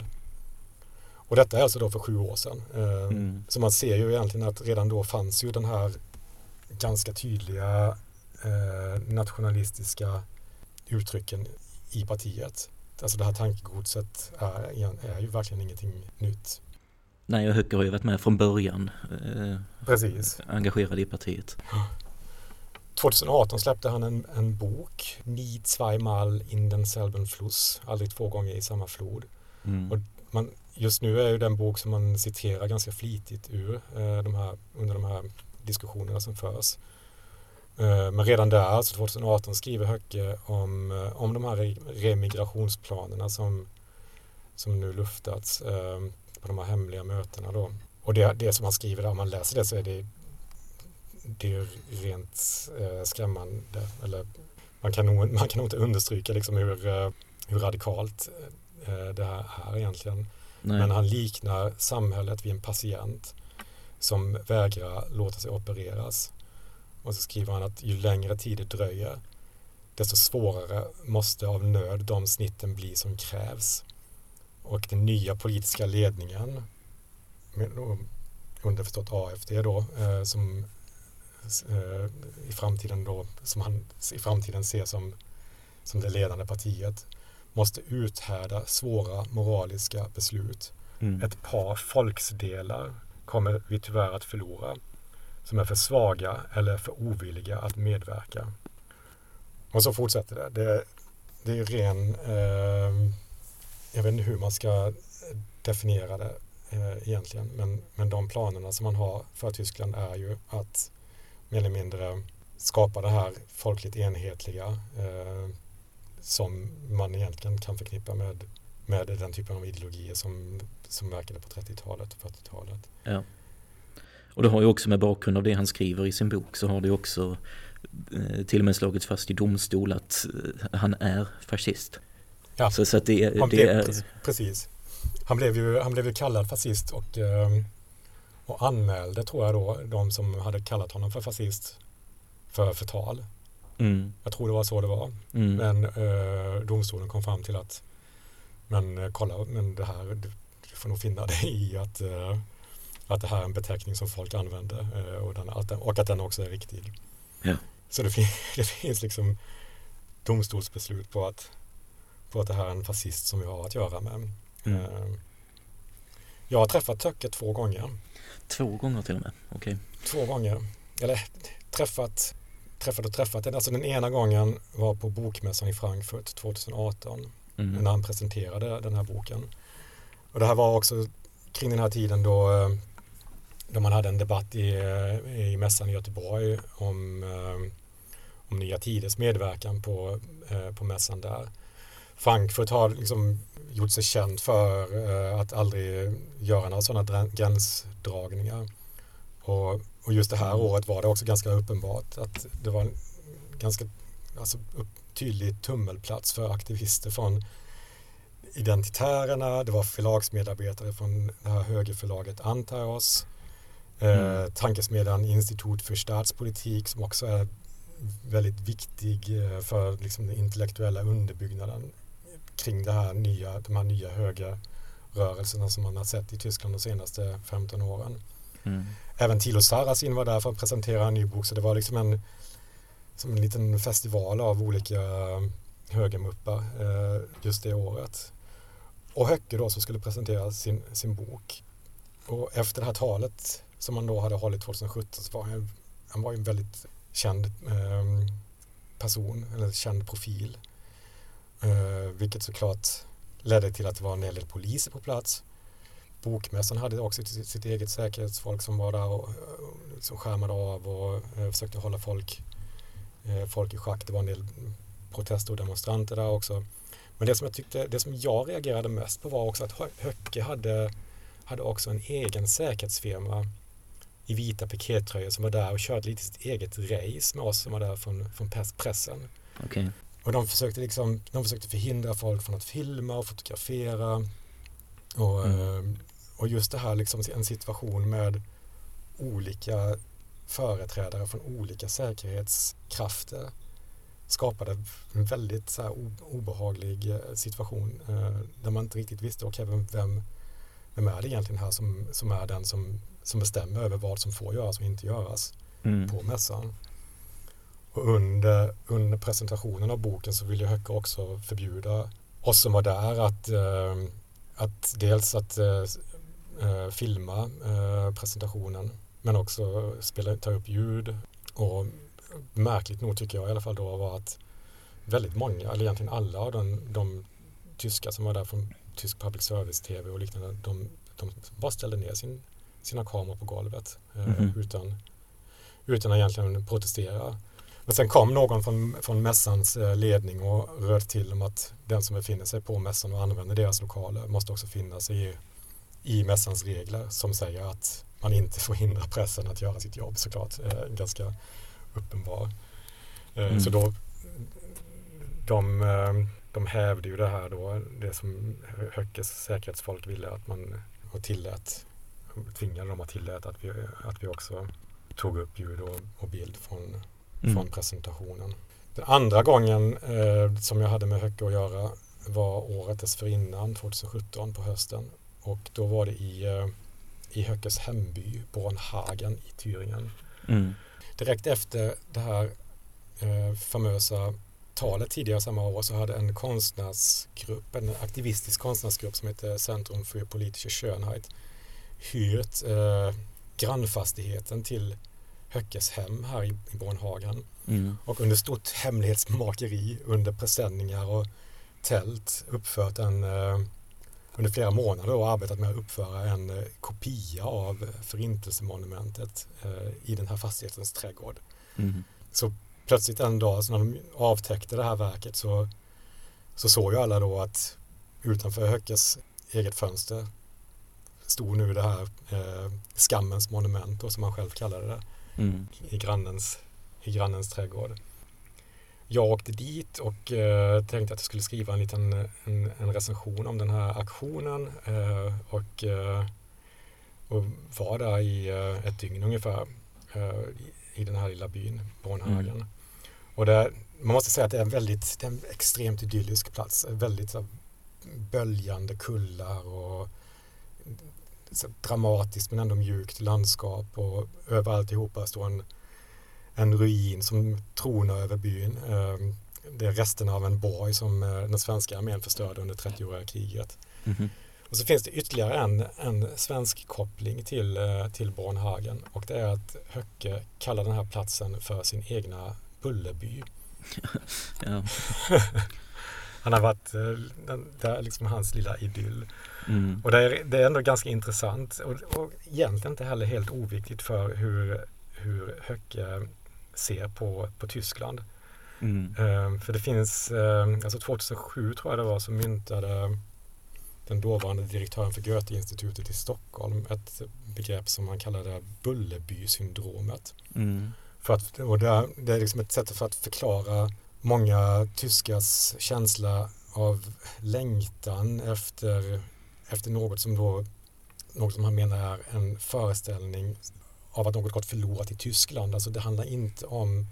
Och detta är alltså då för sju år sedan. Eh, mm. Så man ser ju egentligen att redan då fanns ju den här ganska tydliga eh, nationalistiska uttrycken i partiet. Alltså det här tankegodset är, är ju verkligen ingenting nytt. Nej, och Höcker har ju varit med från början. Eh, Precis. Engagerad i partiet. 2018 släppte han en, en bok, Nie zweimal in den selben Fluss, aldrig två gånger i samma flod. Mm. Och man, just nu är ju den bok som man citerar ganska flitigt ur eh, de här, under de här diskussionerna som förs. Eh, men redan där, alltså 2018, skriver Höcke om, eh, om de här remigrationsplanerna som, som nu luftats eh, på de här hemliga mötena. Då. Och det, det som han skriver där, om man läser det så är det, det är rent skrämmande. Eller man kan nog, man kan nog inte understryka liksom hur, hur radikalt det här är egentligen. Nej. Men han liknar samhället vid en patient som vägrar låta sig opereras. Och så skriver han att ju längre tid det dröjer desto svårare måste av nöd de snitten bli som krävs. Och den nya politiska ledningen, underförstått AFD då, eh, som eh, i framtiden då, som han i framtiden ser som, som det ledande partiet, måste uthärda svåra moraliska beslut. Mm. Ett par folksdelar kommer vi tyvärr att förlora som är för svaga eller för ovilliga att medverka. Och så fortsätter det. Det, det är ren, eh, jag vet inte hur man ska definiera det eh, egentligen, men, men de planerna som man har för Tyskland är ju att mer eller mindre skapa det här folkligt enhetliga eh, som man egentligen kan förknippa med, med den typen av ideologier som, som verkade på 30-talet och 40-talet. Ja. Och det har ju också med bakgrund av det han skriver i sin bok så har det också eh, till och med slagits fast i domstol att eh, han är fascist. Ja, så, så det, han det blev, är... Precis. Han blev, ju, han blev ju kallad fascist och, ehm, och anmälde tror jag då de som hade kallat honom för fascist för förtal. Mm. Jag tror det var så det var. Mm. Men eh, domstolen kom fram till att men eh, kolla, men det här, du, får nog finna dig i att eh, att det här är en beteckning som folk använder eh, och, den, att den, och att den också är riktig. Ja. Så det, fin <laughs> det finns liksom domstolsbeslut på att, på att det här är en fascist som vi har att göra med. Mm. Eh, jag har träffat Töcke två gånger. Två gånger till och med? Okej. Okay. Två gånger. Eller träffat, träffat och träffat. Alltså den ena gången var på Bokmässan i Frankfurt 2018 mm. när han presenterade den här boken. Och det här var också kring den här tiden då eh, då man hade en debatt i, eh, i mässan i Göteborg om, eh, om Nya Tiders medverkan på, på mässan där. Frankfurt har liksom gjort sig känd för att aldrig göra några sådana gränsdragningar. Och, och, just det här mm. året var det också ganska uppenbart att det var en ganska alltså, tydlig tummelplats för aktivister från identitärerna, det var förlagsmedarbetare från det här högerförlaget Antaos Mm. Eh, tankesmedjan Institut för statspolitik som också är väldigt viktig eh, för liksom, den intellektuella underbyggnaden kring det här nya, de här nya högerrörelserna som man har sett i Tyskland de senaste 15 åren. Mm. Även Tilo Sarrazin var där för att presentera en ny bok så det var liksom en, som en liten festival av olika högermuppar eh, just det året. Och Höcke då som skulle presentera sin, sin bok. Och efter det här talet som han då hade hållit 2017 så var han, han var en väldigt känd eh, person, eller känd profil. Eh, vilket såklart ledde till att det var en hel del poliser på plats. Bokmässan hade också sitt, sitt eget säkerhetsfolk som var där och eh, som skärmade av och eh, försökte hålla folk eh, folk i schack. Det var en del protester och demonstranter där också. Men det som jag, tyckte, det som jag reagerade mest på var också att Höcke hade, hade också en egen säkerhetsfirma i vita pikétröjor som var där och körde lite sitt eget race med oss som var där från, från pressen. Okay. Och de försökte, liksom, de försökte förhindra folk från att filma och fotografera. Och, mm. Eh, och just det här, liksom, en situation med olika företrädare från olika säkerhetskrafter skapade en väldigt så här, obehaglig eh, situation eh, där man inte riktigt visste okay, vem, vem, vem är det egentligen här som, som är den som, som bestämmer över vad som får göras och inte göras mm. på mässan. Och under, under presentationen av boken så ville Höcke också förbjuda oss som var där att, eh, att dels att eh, eh filma eh, presentationen men också spela, ta upp ljud och märkligt nog tycker jag i alla fall då var att väldigt många, eller egentligen alla av de, de tyskar som var där från tysk public service-tv och liknande, de, de bara ställde ner sin, sina kameror på golvet mm -hmm. utan, utan att egentligen protestera. Men sen kom någon från, från mässans eh, ledning och röt till om att den som befinner sig på mässan och använder deras lokaler måste också finnas i, i mässans regler som säger att man inte får hindra pressen att göra sitt jobb såklart. Eh, ganska uppenbar. Eh, mm. Så då de, eh, de hävde ju det här då, det som Höckes säkerhetsfolk ville att man och tillät, tvingade dem att tillät att vi, att vi också tog upp ljud och, och bild från, mm. från presentationen. Den andra gången eh, som jag hade med Höcke att göra var året dessförinnan, 2017 på hösten. Och då var det i, eh, i Höckes hemby, Bornhagen i Thüringen. Mm direkt efter det här eh, famösa talet tidigare samma år så hade en konstnärsgrupp, en aktivistisk konstnärsgrupp som heter Centrum för politische Schönheit hyrt eh, grannfastigheten till Höckes hem här i, i Bornhagen. Mm. Och under stort hemlighetsmakeri under presenningar och tält uppfört en eh, under flera månader och arbetat med att uppföra en eh, kopia av förintelsemonumentet eh, i den här fastighetens trädgård. Mm. Så plötsligt en dag så när de avtäckte det här verket så, så såg ju alla då att utanför Höckes eget fönster stod nu det här eh, skammens monument då, som han själv kallade det mm. i, grannens, i grannens trädgård jag åkte dit och eh, tänkte att jag skulle skriva en liten en, en recension om den här aktionen eh, och, eh, och var där i eh, ett dygn ungefär eh, i, i, den här lilla byn Bornhagen. Mm. Och det, man måste säga att det är en väldigt, är en extremt idyllisk plats. Väldigt så, böljande kullar och dramatiskt men ändå mjukt landskap och över alltihopa står en en ruin som tronar över byn. Ehm, det är resterna av en borg som eh, den svenska armén förstörde under 30-åriga kriget. Mm -hmm. Och så finns det ytterligare en, en svensk koppling till, eh, till Bornhagen och det är att Höcke kallar den här platsen för sin egna Bullerby. <laughs> <laughs> Han har varit, eh, det är liksom hans lilla idyll. Mm. Och det är, det är ändå ganska intressant och, och egentligen inte heller helt oviktigt för hur, hur Höcke ser på, på Tyskland. Mm. Um, för det finns, um, alltså 2007 tror jag det var, så myntade den dåvarande direktören för Goethe-institutet i Stockholm ett begrepp som man kallade Bullerby-syndromet. Mm. För att, och det, det är liksom ett sätt för att förklara många tyskars känsla av längtan efter, efter något som då något som han menar är en föreställning av att något gått förlorat i Tyskland. Alltså det handlar inte om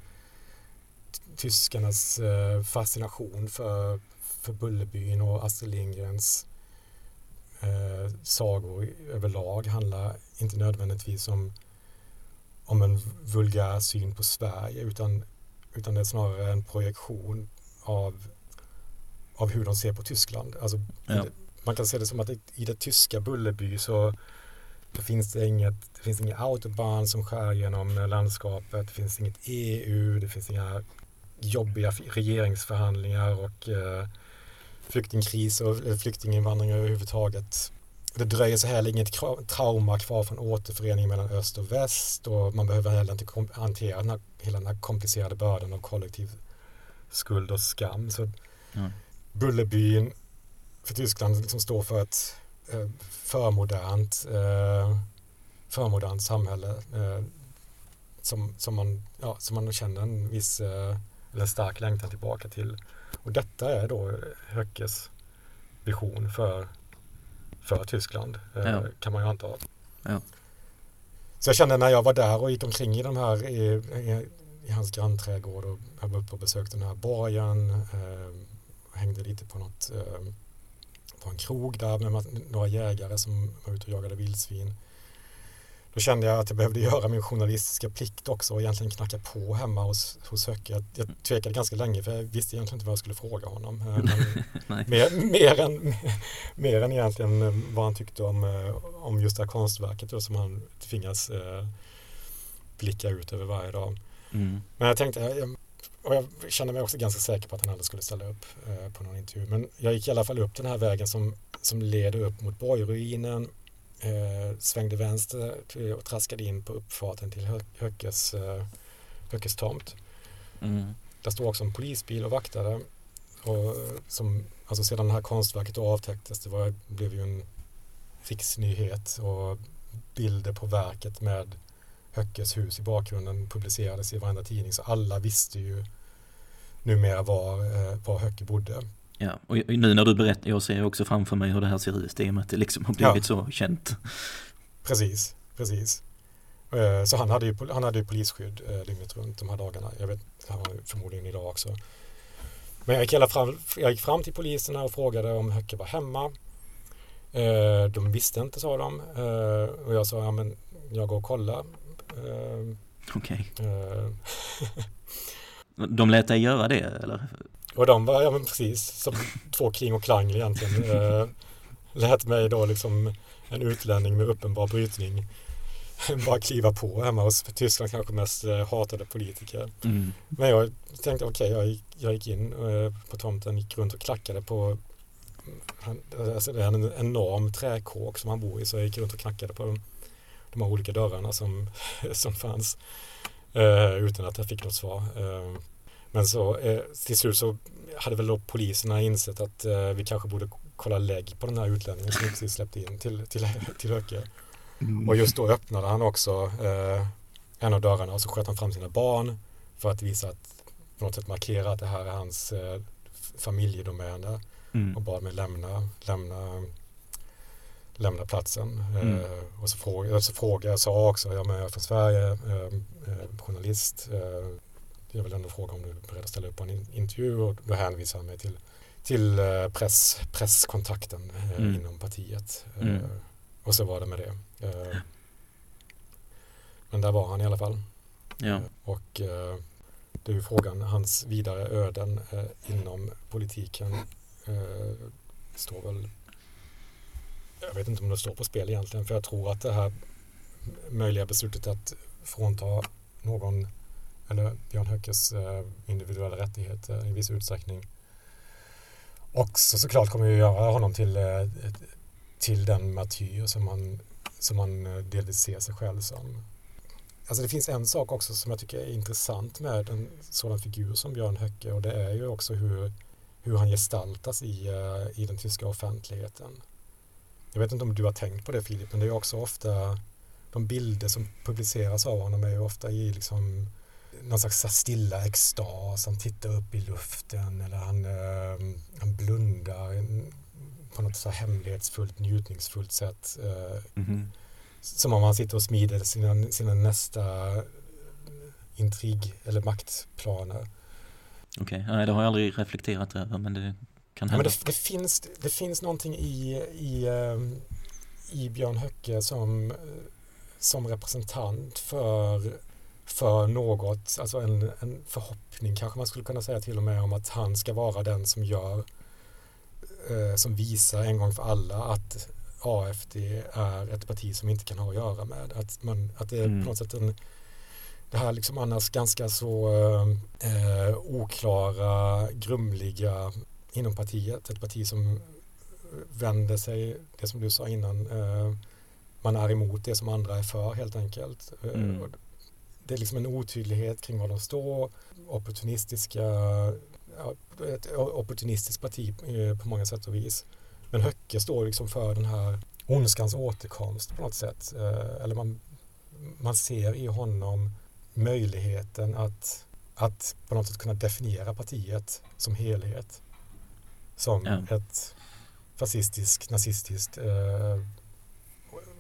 tyskarnas eh, fascination för, för Bullerbyn och Astrid Lindgrens eh, sagor överlag handlar inte nödvändigtvis om, om en vulgär syn på Sverige utan, utan det är snarare en projektion av, av hur de ser på Tyskland. Alltså, ja. Man kan se det som att i det tyska Bullerby så det finns inget, det finns inga autobahn som skär genom landskapet. Det finns inget EU. Det finns inga jobbiga regeringsförhandlingar och eh, flyktingkris och flyktinginvandring överhuvudtaget det dröjer sig heller inget trauma kvar från återföreningen mellan öst och väst och man behöver heller inte hantera den här, hela den här komplicerade bördan av kollektiv skuld och skam. Så mm. Bullerbyn för Tyskland liksom står för ett eh, förmodernt, eh, förmodernt samhälle eh, som, som, man, ja, som man känner en viss eh, eller stark längtan tillbaka till. Och detta är då Höckes vision för, för Tyskland, eh, ja. kan man ju anta. Ja. Så jag kände när jag var där och gick omkring i de här i, i, i hans grannträdgård och jag var uppe och besökte den här borgen, eh, hängde lite på något eh, på en krog där med några jägare som var ute och jagade vildsvin. Då kände jag att jag behövde göra min journalistiska plikt också och egentligen knacka på hemma hos, hos Höcke. Jag, jag tvekade ganska länge för jag visste egentligen inte vad jag skulle fråga honom. <laughs> Eh, <laughs> mer, mer, än, mer än egentligen vad han tyckte om, eh, om just det här konstverket då, som han tvingas eh, blicka ut över varje dag. Mm. Men jag tänkte, jag, och jag kände mig också ganska säker på att han aldrig skulle ställa upp eh, på någon intervju. Men jag gick i alla fall upp den här vägen som, som leder upp mot borgruinen eh, svängde vänster och traskade in på uppfarten till Hö Höckes, eh, Höckes tomt. Mm. Där stod också en polisbil och vaktade. Och som, alltså sedan det här konstverket avtäcktes, det var, blev ju en riksnyhet och bilder på verket med Höckes hus i bakgrunden publicerades i varenda tidning så alla visste ju numera var, eh, var Höcke bodde. Ja, och nu när du berättar, jag ser också framför mig hur det här ser ut i och med att det liksom har blivit ja. så känt. Precis, precis. Eh, så han hade ju, han hade ju polisskydd eh, dygnet runt de här dagarna. Jag vet, förmodligen idag också. Men jag gick, hela fram, jag gick fram till poliserna och frågade om Höcke var hemma. De visste inte sa de. Och jag sa, ja men jag går och kollar. Okej. Okay. <laughs> de lät dig göra det eller? Och de var, ja men precis, som två King och Klang egentligen. <laughs> Eh, lät mig då liksom en utlänning med uppenbar brytning <laughs> bara kliva på hemma hos Tysklands kanske mest eh, hatade politiker. Mm. Men jag tänkte okej, okay, jag, jag gick in eh, på tomten, gick runt och klackade på han, alltså det är en enorm träkåk som han bor i så jag gick runt och knackade på de, de här olika dörrarna som, <laughs> som fanns eh, utan att jag fick något svar. Eh, men så eh, till slut så hade väl då poliserna insett att vi kanske borde kolla lägg på den här utlänningen som vi precis släppte in till, till, <laughs> till Höke. Mm. Och just då öppnade han också en av dörrarna och så sköt han fram sina barn för att visa att på något sätt markera att det här är hans familjedomäner mm. och bad mig lämna, lämna, lämna platsen. Mm. Eh, och så frågade, så frågade jag, sa också, ja men jag är från Sverige, eh, eh journalist, eh, jag vill ändå fråga om du är beredd att ställa upp på en intervju och då hänvisar han mig till, till press, presskontakten mm. inom partiet. Mm. Och så var det med det. Men där var han i alla fall. Ja. Och det är ju frågan, hans vidare öden inom politiken står väl jag vet inte om det står på spel egentligen för jag tror att det här möjliga beslutet att frånta någon eller Björn Höckes eh, individuella rättigheter i viss utsträckning. Också såklart kommer att göra honom till, eh, till den martyr som man, som man eh, delvis ser sig själv som. Alltså det finns en sak också som jag tycker är intressant med en sådan figur som Björn Höcke och det är ju också hur, hur han gestaltas i, i den tyska offentligheten. Jag vet inte om du har tänkt på det Filip, men det är också ofta de bilder som publiceras av honom är ju ofta i liksom någon slags stilla extas. Han tittar upp i luften eller han, eh, han blundar på något så hemlighetsfullt, njutningsfullt sätt. Mm -hmm. Som om han sitter och smider sina, sina nästa intrig eller maktplaner. Okej, okay. det har jag aldrig reflekterat över men det kan hända. Men det, det, finns, det finns någonting i, i, ehm, i Björn Höcke som, som representant för för något, alltså en, en förhoppning kanske man skulle kunna säga till och med om att han ska vara den som gör, eh, som visar en gång för alla att AFD är ett parti som inte kan ha att göra med. Att, man, att det är mm. på något sätt en, det här liksom annars ganska så eh, oklara, grumliga inom partiet, ett parti som vänder sig, det som du sa innan, eh, man är emot det som andra är för helt enkelt. Eh, Mm. Det är liksom en otydlighet kring var de står, opportunistiska, ett opportunistiskt parti eh, på många sätt och vis. Men Höcke står liksom för den här ondskans återkomst på något sätt. Eh, Eller man, man ser i honom möjligheten att, att på något sätt kunna definiera partiet som helhet. Som Ja. ett fascistiskt, nazistiskt eh,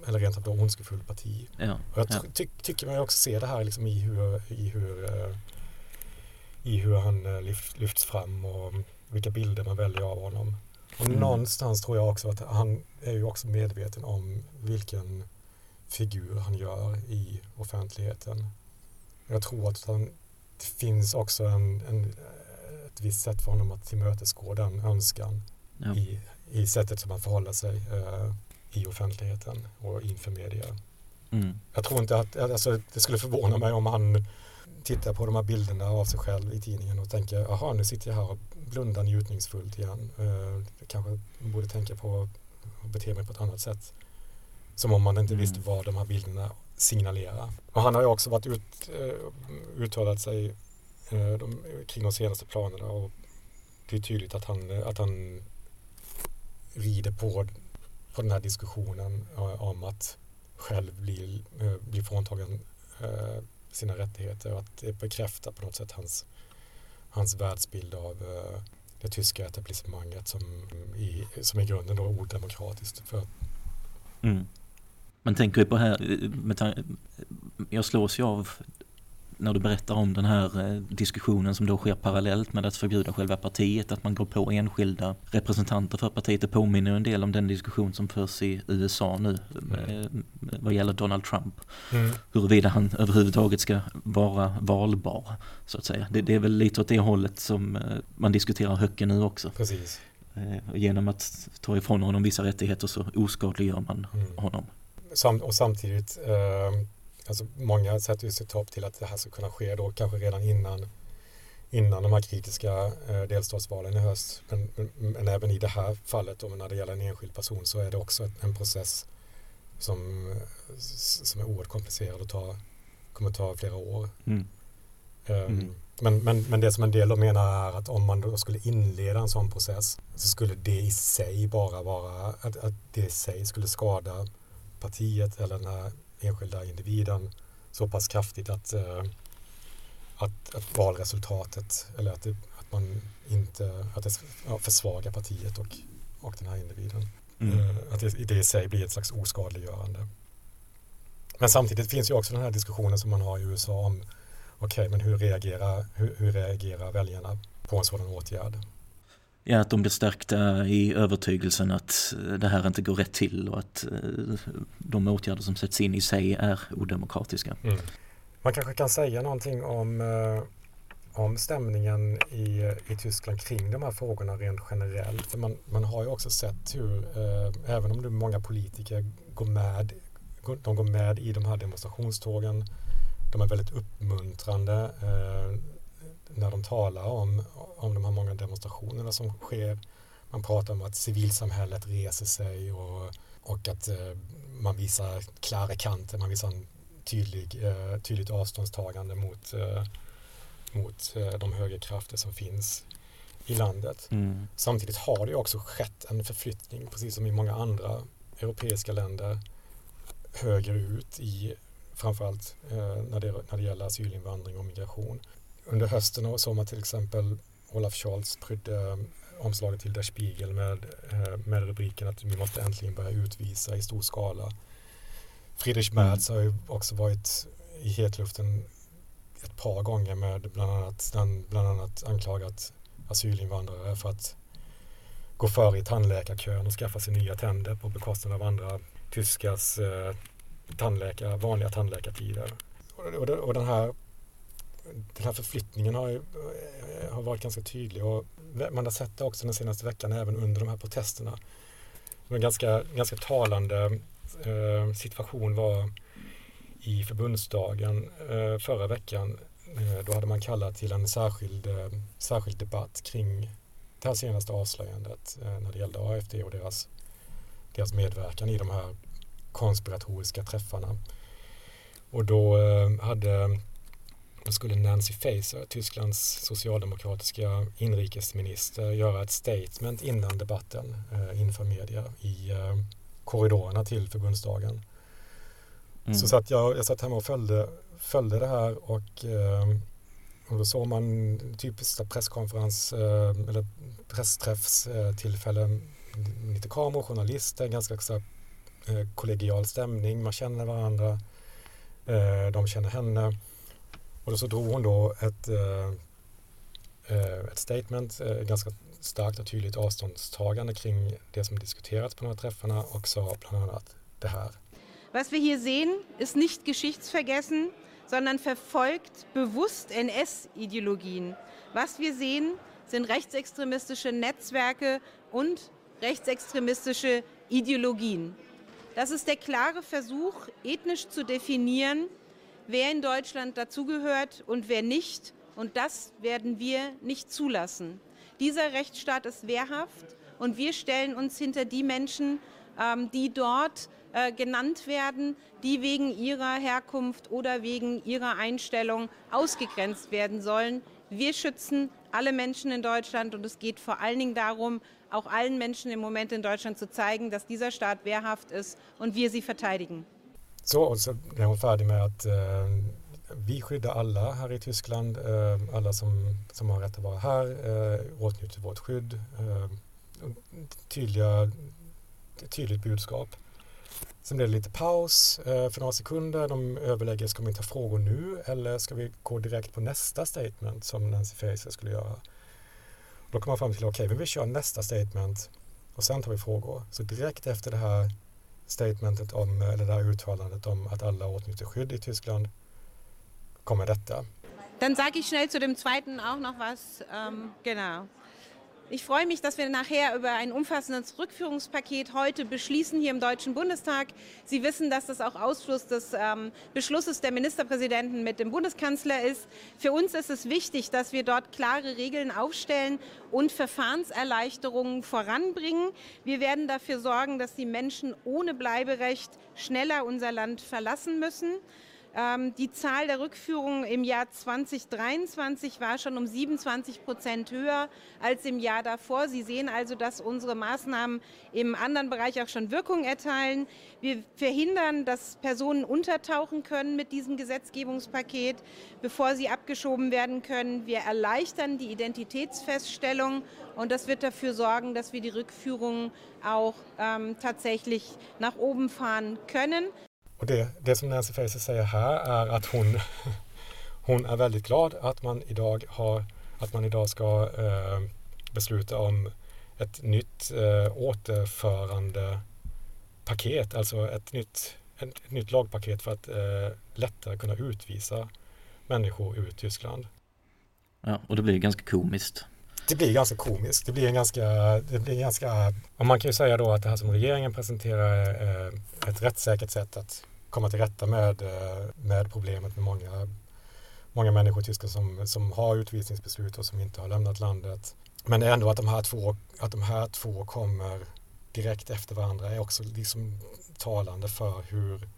eller rent av ondskefullt parti. Ja, Och jag ja. ty- ty- tycker man också ser det här liksom i hur, i hur, eh, i hur han eh, lyft, lyfts fram och vilka bilder man väljer av honom. Och Mm. någonstans tror jag också att han är ju också medveten om vilken figur han gör i offentligheten. Jag tror att han, det finns också en, en, ett visst sätt för honom att tillmötesgå den önskan ja. i, i sättet som han förhåller sig eh, i offentligheten och inför media. Mm. Jag tror inte att, alltså, det skulle förvåna mig om han tittar på de här bilderna av sig själv i tidningen och tänker, jaha nu sitter jag här och blundar njutningsfullt igen. Eh, kanske borde tänka på att bete mig på ett annat sätt. Som om man inte Mm. visste vad de här bilderna signalerar. Och han har ju också varit ut, eh, uttalat sig Eh, de, kring de senaste planerna och det är tydligt att han, att han rider på, på den här diskussionen eh, om att själv bli, eh, bli fråntagen sina rättigheter och att det bekräftar på något sätt hans, hans världsbild av det tyska etablissemanget som i, som i grunden då är odemokratiskt. För, Mm. Man tänker ju på här, med jag slås ju av när du berättar om den här eh, diskussionen som då sker parallellt med att förbjuda själva partiet, att man går på enskilda representanter för partiet. Det påminner en del om den diskussion som förs i USA nu eh, vad gäller Donald Trump. Huruvida han överhuvudtaget ska vara valbar, så att säga. Det, det är väl lite åt det hållet som eh, man diskuterar Höcke nu också. Precis. Genom att ta ifrån honom vissa rättigheter så oskadliggör man Mm. honom. Sam, och samtidigt, eh, alltså många sätter ju sitt hopp till att det här ska kunna ske då kanske redan innan, innan de här kritiska eh, delstatsvalen i höst. Men, men, även i det här fallet, då, när det gäller en enskild person, så är det också en process som, som är oerhört komplicerad och ta, kommer ta flera år. Mm. Eh, Mm. Men, men, men det som en del menar är att om man då skulle inleda en sån process så skulle det i sig bara vara att, att det i sig skulle skada partiet eller den här enskilda individen så pass kraftigt att, eh, att, att valresultatet eller att, det, att man inte att det försvagar partiet och, och den här individen. Mm. Eh, Att det, det i sig blir ett slags oskadliggörande. Men samtidigt finns ju också den här diskussionen som man har i USA om okej, men hur reagerar, hur, hur reagerar väljarna på en sådan åtgärd? Ja, att de blir stärkta i övertygelsen att eh, det här inte går rätt till och att eh, de åtgärder som sätts in i sig är odemokratiska. Man kanske kan säga någonting om, eh, om stämningen i, i Tyskland kring de här frågorna rent generellt. För man, man har ju också sett hur, eh, även om nu många politiker går med, de går med i de här demonstrationstågen, de är väldigt uppmuntrande eh, när de talar om, om de här många demonstrationerna som sker. Man pratar om att civilsamhället reser sig och, och att eh, man visar klara kanter, man visar en tydlig, eh, tydligt avståndstagande mot, eh, mot eh, de högerkrafter som finns i landet. Mm. Samtidigt har det också skett en förflyttning, precis som i många andra europeiska länder, högerut i framförallt eh, när, det, när det gäller asylinvandring och migration. Under hösten såg man till exempel Olaf Scholz prydde eh, omslaget till Der Spiegel med, eh, med rubriken att vi måste äntligen börja utvisa i stor skala. Friedrich Merz har ju också varit i hetluften ett par gånger med bland annat, den, bland annat anklagat asylinvandrare för att gå före i tandläkarkön och skaffa sig nya tänder på bekostnad av andra tyskars eh, tandläkare, vanliga tandläkartider. Och, och, och den, här, den här förflyttningen har, ju, eh, har varit ganska tydlig och man har sett det också den senaste veckan även under de här protesterna. En ganska, ganska talande eh, situation var i förbundsdagen eh, förra veckan. Eh, då hade man kallat till en särskild, eh, särskild debatt kring det här senaste avslöjandet eh, när det gällde AFD och deras, deras medverkan i de här konspiratoriska träffarna. Och då eh, hade då skulle Nancy Faeser, Tysklands socialdemokratiska inrikesminister, göra ett statement innan debatten eh, inför media i eh, korridorerna till förbundsdagen. Mm. Så satt jag, jag satt hemma och följde, följde det här och, eh, och då såg man typiskt presskonferens eh, eller pressträffstillfällen. Lite kameror, journalister, ganska så, eh, kollegial stämning. Man känner varandra. Eh, de känner henne. Och då så drog hon då ett, eh, eh, ett statement, eh, ganska starkt och tydligt avståndstagande kring det som diskuterats på de här träffarna och sa bland annat det här. Was wir hier sehen, ist nicht geschichtsvergessen, sondern verfolgt bewusst NS-Ideologien. Was wir sehen, sind rechtsextremistische Netzwerke und rechtsextremistische Ideologien. Das ist der klare Versuch, ethnisch zu definieren, wer in Deutschland dazugehört und wer nicht. Und das werden wir nicht zulassen. Dieser Rechtsstaat ist wehrhaft und wir stellen uns hinter die Menschen, ähm, die dort äh, genannt werden, die wegen ihrer Herkunft oder wegen ihrer Einstellung ausgegrenzt werden sollen. Wir schützen alle Menschen in Deutschland und es geht vor allen Dingen darum, auch allen Menschen im Moment in Deutschland zu zeigen, dass dieser Staat wehrhaft ist und wir sie verteidigen. Så, och så är hon färdig med att eh, vi skyddar alla här i Tyskland. Eh, alla som, som har rätt att vara här eh, åtnjuter vårt skydd. Eh, tydliga, tydligt budskap. Sen blev det lite paus eh, för några sekunder. De överlägger, ska vi ta frågor nu eller ska vi gå direkt på nästa statement som Nancy Faeser skulle göra? Då kom man fram till, okej, okay, vi kör nästa statement och sen tar vi frågor. Så direkt efter det här statementet om, eller det här uttalandet om att alla åtnjuter skydd i Tyskland kommer detta. Dann sage ich schnell zu dem zweiten auch noch was. Ähm, genau. Ich freue mich, dass wir nachher über ein umfassendes Rückführungspaket heute beschließen hier im Deutschen Bundestag. Sie wissen, dass das auch Ausfluss des ähm, Beschlusses der Ministerpräsidenten mit dem Bundeskanzler ist. Für uns ist es wichtig, dass wir dort klare Regeln aufstellen und Verfahrenserleichterungen voranbringen. Wir werden dafür sorgen, dass die Menschen ohne Bleiberecht schneller unser Land verlassen müssen. Ähm, die Zahl der Rückführungen im Jahr 2023 war schon um 27 Prozent höher als im Jahr davor. Sie sehen also, dass unsere Maßnahmen im anderen Bereich auch schon Wirkung erteilen. Wir verhindern, dass Personen untertauchen können mit diesem Gesetzgebungspaket, bevor sie abgeschoben werden können. Wir erleichtern die Identitätsfeststellung und das wird dafür sorgen, dass wir die Rückführungen auch ähm, tatsächlich nach oben fahren können. Och det, det som Nancy Faeser säger här är att hon, <laughs> hon är väldigt glad att man idag, har, att man idag ska eh, besluta om ett nytt eh, återförande paket, alltså ett nytt, ett, ett nytt lagpaket för att eh, lättare kunna utvisa människor ur Tyskland. Ja, och det blir ganska komiskt. Det blir ganska komiskt. Det blir en ganska, det blir ganska, och man kan ju säga då att det här som regeringen presenterar är ett rättssäkert sätt att komma till rätta med, eh, med problemet med många, många människor i Tyskland som, som har utvisningsbeslut och som inte har lämnat landet. Men ändå att de här två, att de här två kommer direkt efter varandra är också liksom talande för hur,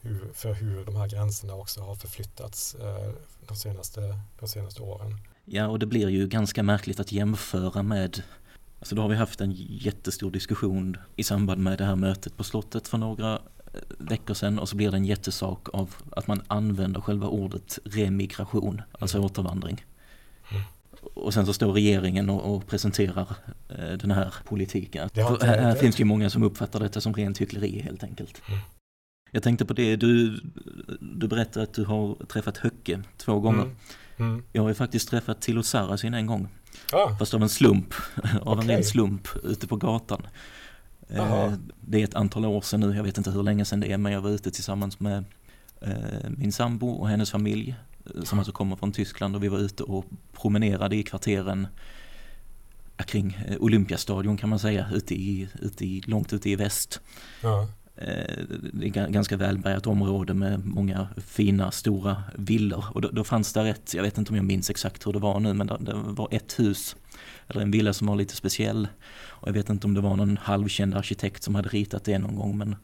hur, för hur de här gränserna också har förflyttats eh, de, senaste, de senaste åren. Ja, och det blir ju ganska märkligt att jämföra med Alltså då har vi haft en jättestor diskussion i samband med det här mötet på slottet för några eh, veckor sedan och så blir det en jättesak av att man använder själva ordet remigration, alltså mm. återvandring. Mm. Och sen så står regeringen och, och presenterar eh, den här politiken. Här, här finns ju många som uppfattar detta som rent hyckleri helt enkelt. Mm. Jag tänkte på det, du, du berättade att du har träffat Höcke två gånger. Mm. Mm. Jag har ju faktiskt träffat Tilo Sarasin en gång. Ah. Fast av en slump, <laughs> av okay. en ren slump ute på gatan. Eh, det är ett antal år sedan nu, jag vet inte hur länge sedan det är, men jag var ute tillsammans med eh, min sambo och hennes familj eh, som alltså kommer från Tyskland och vi var ute och promenerade i kvarteren kring Olympiastadion kan man säga, ute i, ute i, långt ute i väst. Ja. Eh, det är ganska välbärgat område med många fina stora villor och då, då fanns det ett, jag vet inte om jag minns exakt hur det var nu, men det, det var ett hus eller en villa som var lite speciell. Och jag vet inte om det var någon halvkänd arkitekt som hade ritat det någon gång men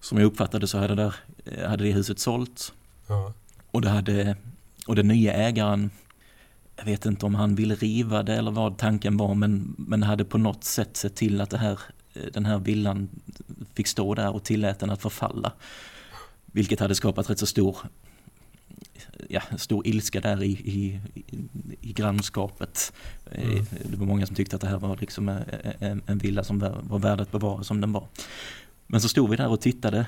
som jag uppfattade så hade, där, eh, hade det huset sålts. Ja. Och, det hade, och den nya ägaren, jag vet inte om han ville riva det eller vad tanken var men, men hade på något sätt sett till att det här, den här villan fick stå där och tillät den att förfalla. Vilket hade skapat rätt så stor ja, stor ilska där i, i, i grannskapet. Eh, mm. Det var många som tyckte att det här var liksom en, en villa som var, värd att bevara som den var. Men så stod vi där och tittade eh,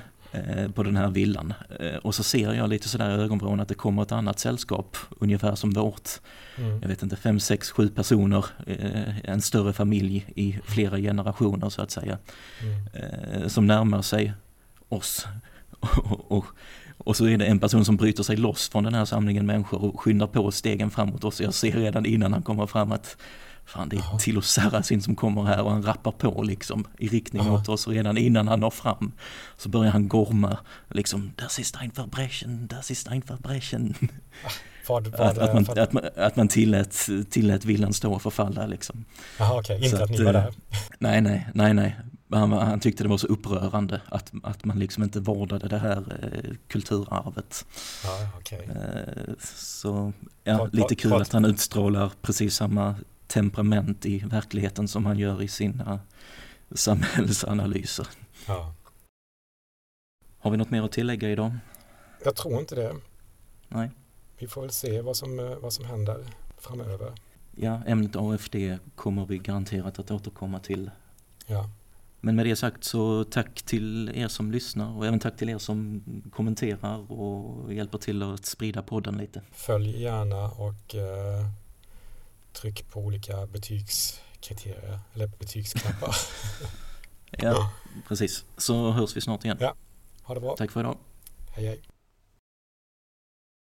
på den här villan eh, och så ser jag lite sådär i ögonvrån att det kommer ett annat sällskap ungefär som vårt. Mm. Jag vet inte, fem, sex, sju personer, en större familj i flera generationer så att säga. Mm. Som närmar sig oss. och, <laughs> och, och så är det en person som bryter sig loss från den här samlingen människor och skyndar på stegen framåt oss. Jag ser redan innan han kommer fram att fan det är Tilo Sarrazin som kommer här och han rappar på liksom i riktning Aha. mot oss redan innan han når fram. Så börjar han gorma liksom, das ist ein Verbrechen, das ist ein Verbrechen. <laughs> Vad, vad, att, att, man, att, man, att man tillät, tillät villan stå och förfalla liksom. Jaha okej, okay. inte att, att ni var där. Nej, nej, nej, nej. Han, han, tyckte det var så upprörande att, att man liksom inte vårdade det här eh, kulturarvet. Ja, okay. eh, så ja, lite kul att han utstrålar precis samma temperament i verkligheten som han gör i sina samhällsanalyser. Ja. Har vi något mer att tillägga idag? Jag tror inte det. Nej. Vi får väl se vad som, eh, vad som händer framöver. Ja, ämnet AFD kommer vi garanterat att återkomma till. Ja. Men med det sagt så tack till er som lyssnar och även tack till er som kommenterar och hjälper till att sprida podden lite. Följ gärna och eh, tryck på olika betygskriterier eller betygsknappar. ja, precis. Så hörs vi snart igen. Ja, ha det bra. Tack för idag. Hej hej.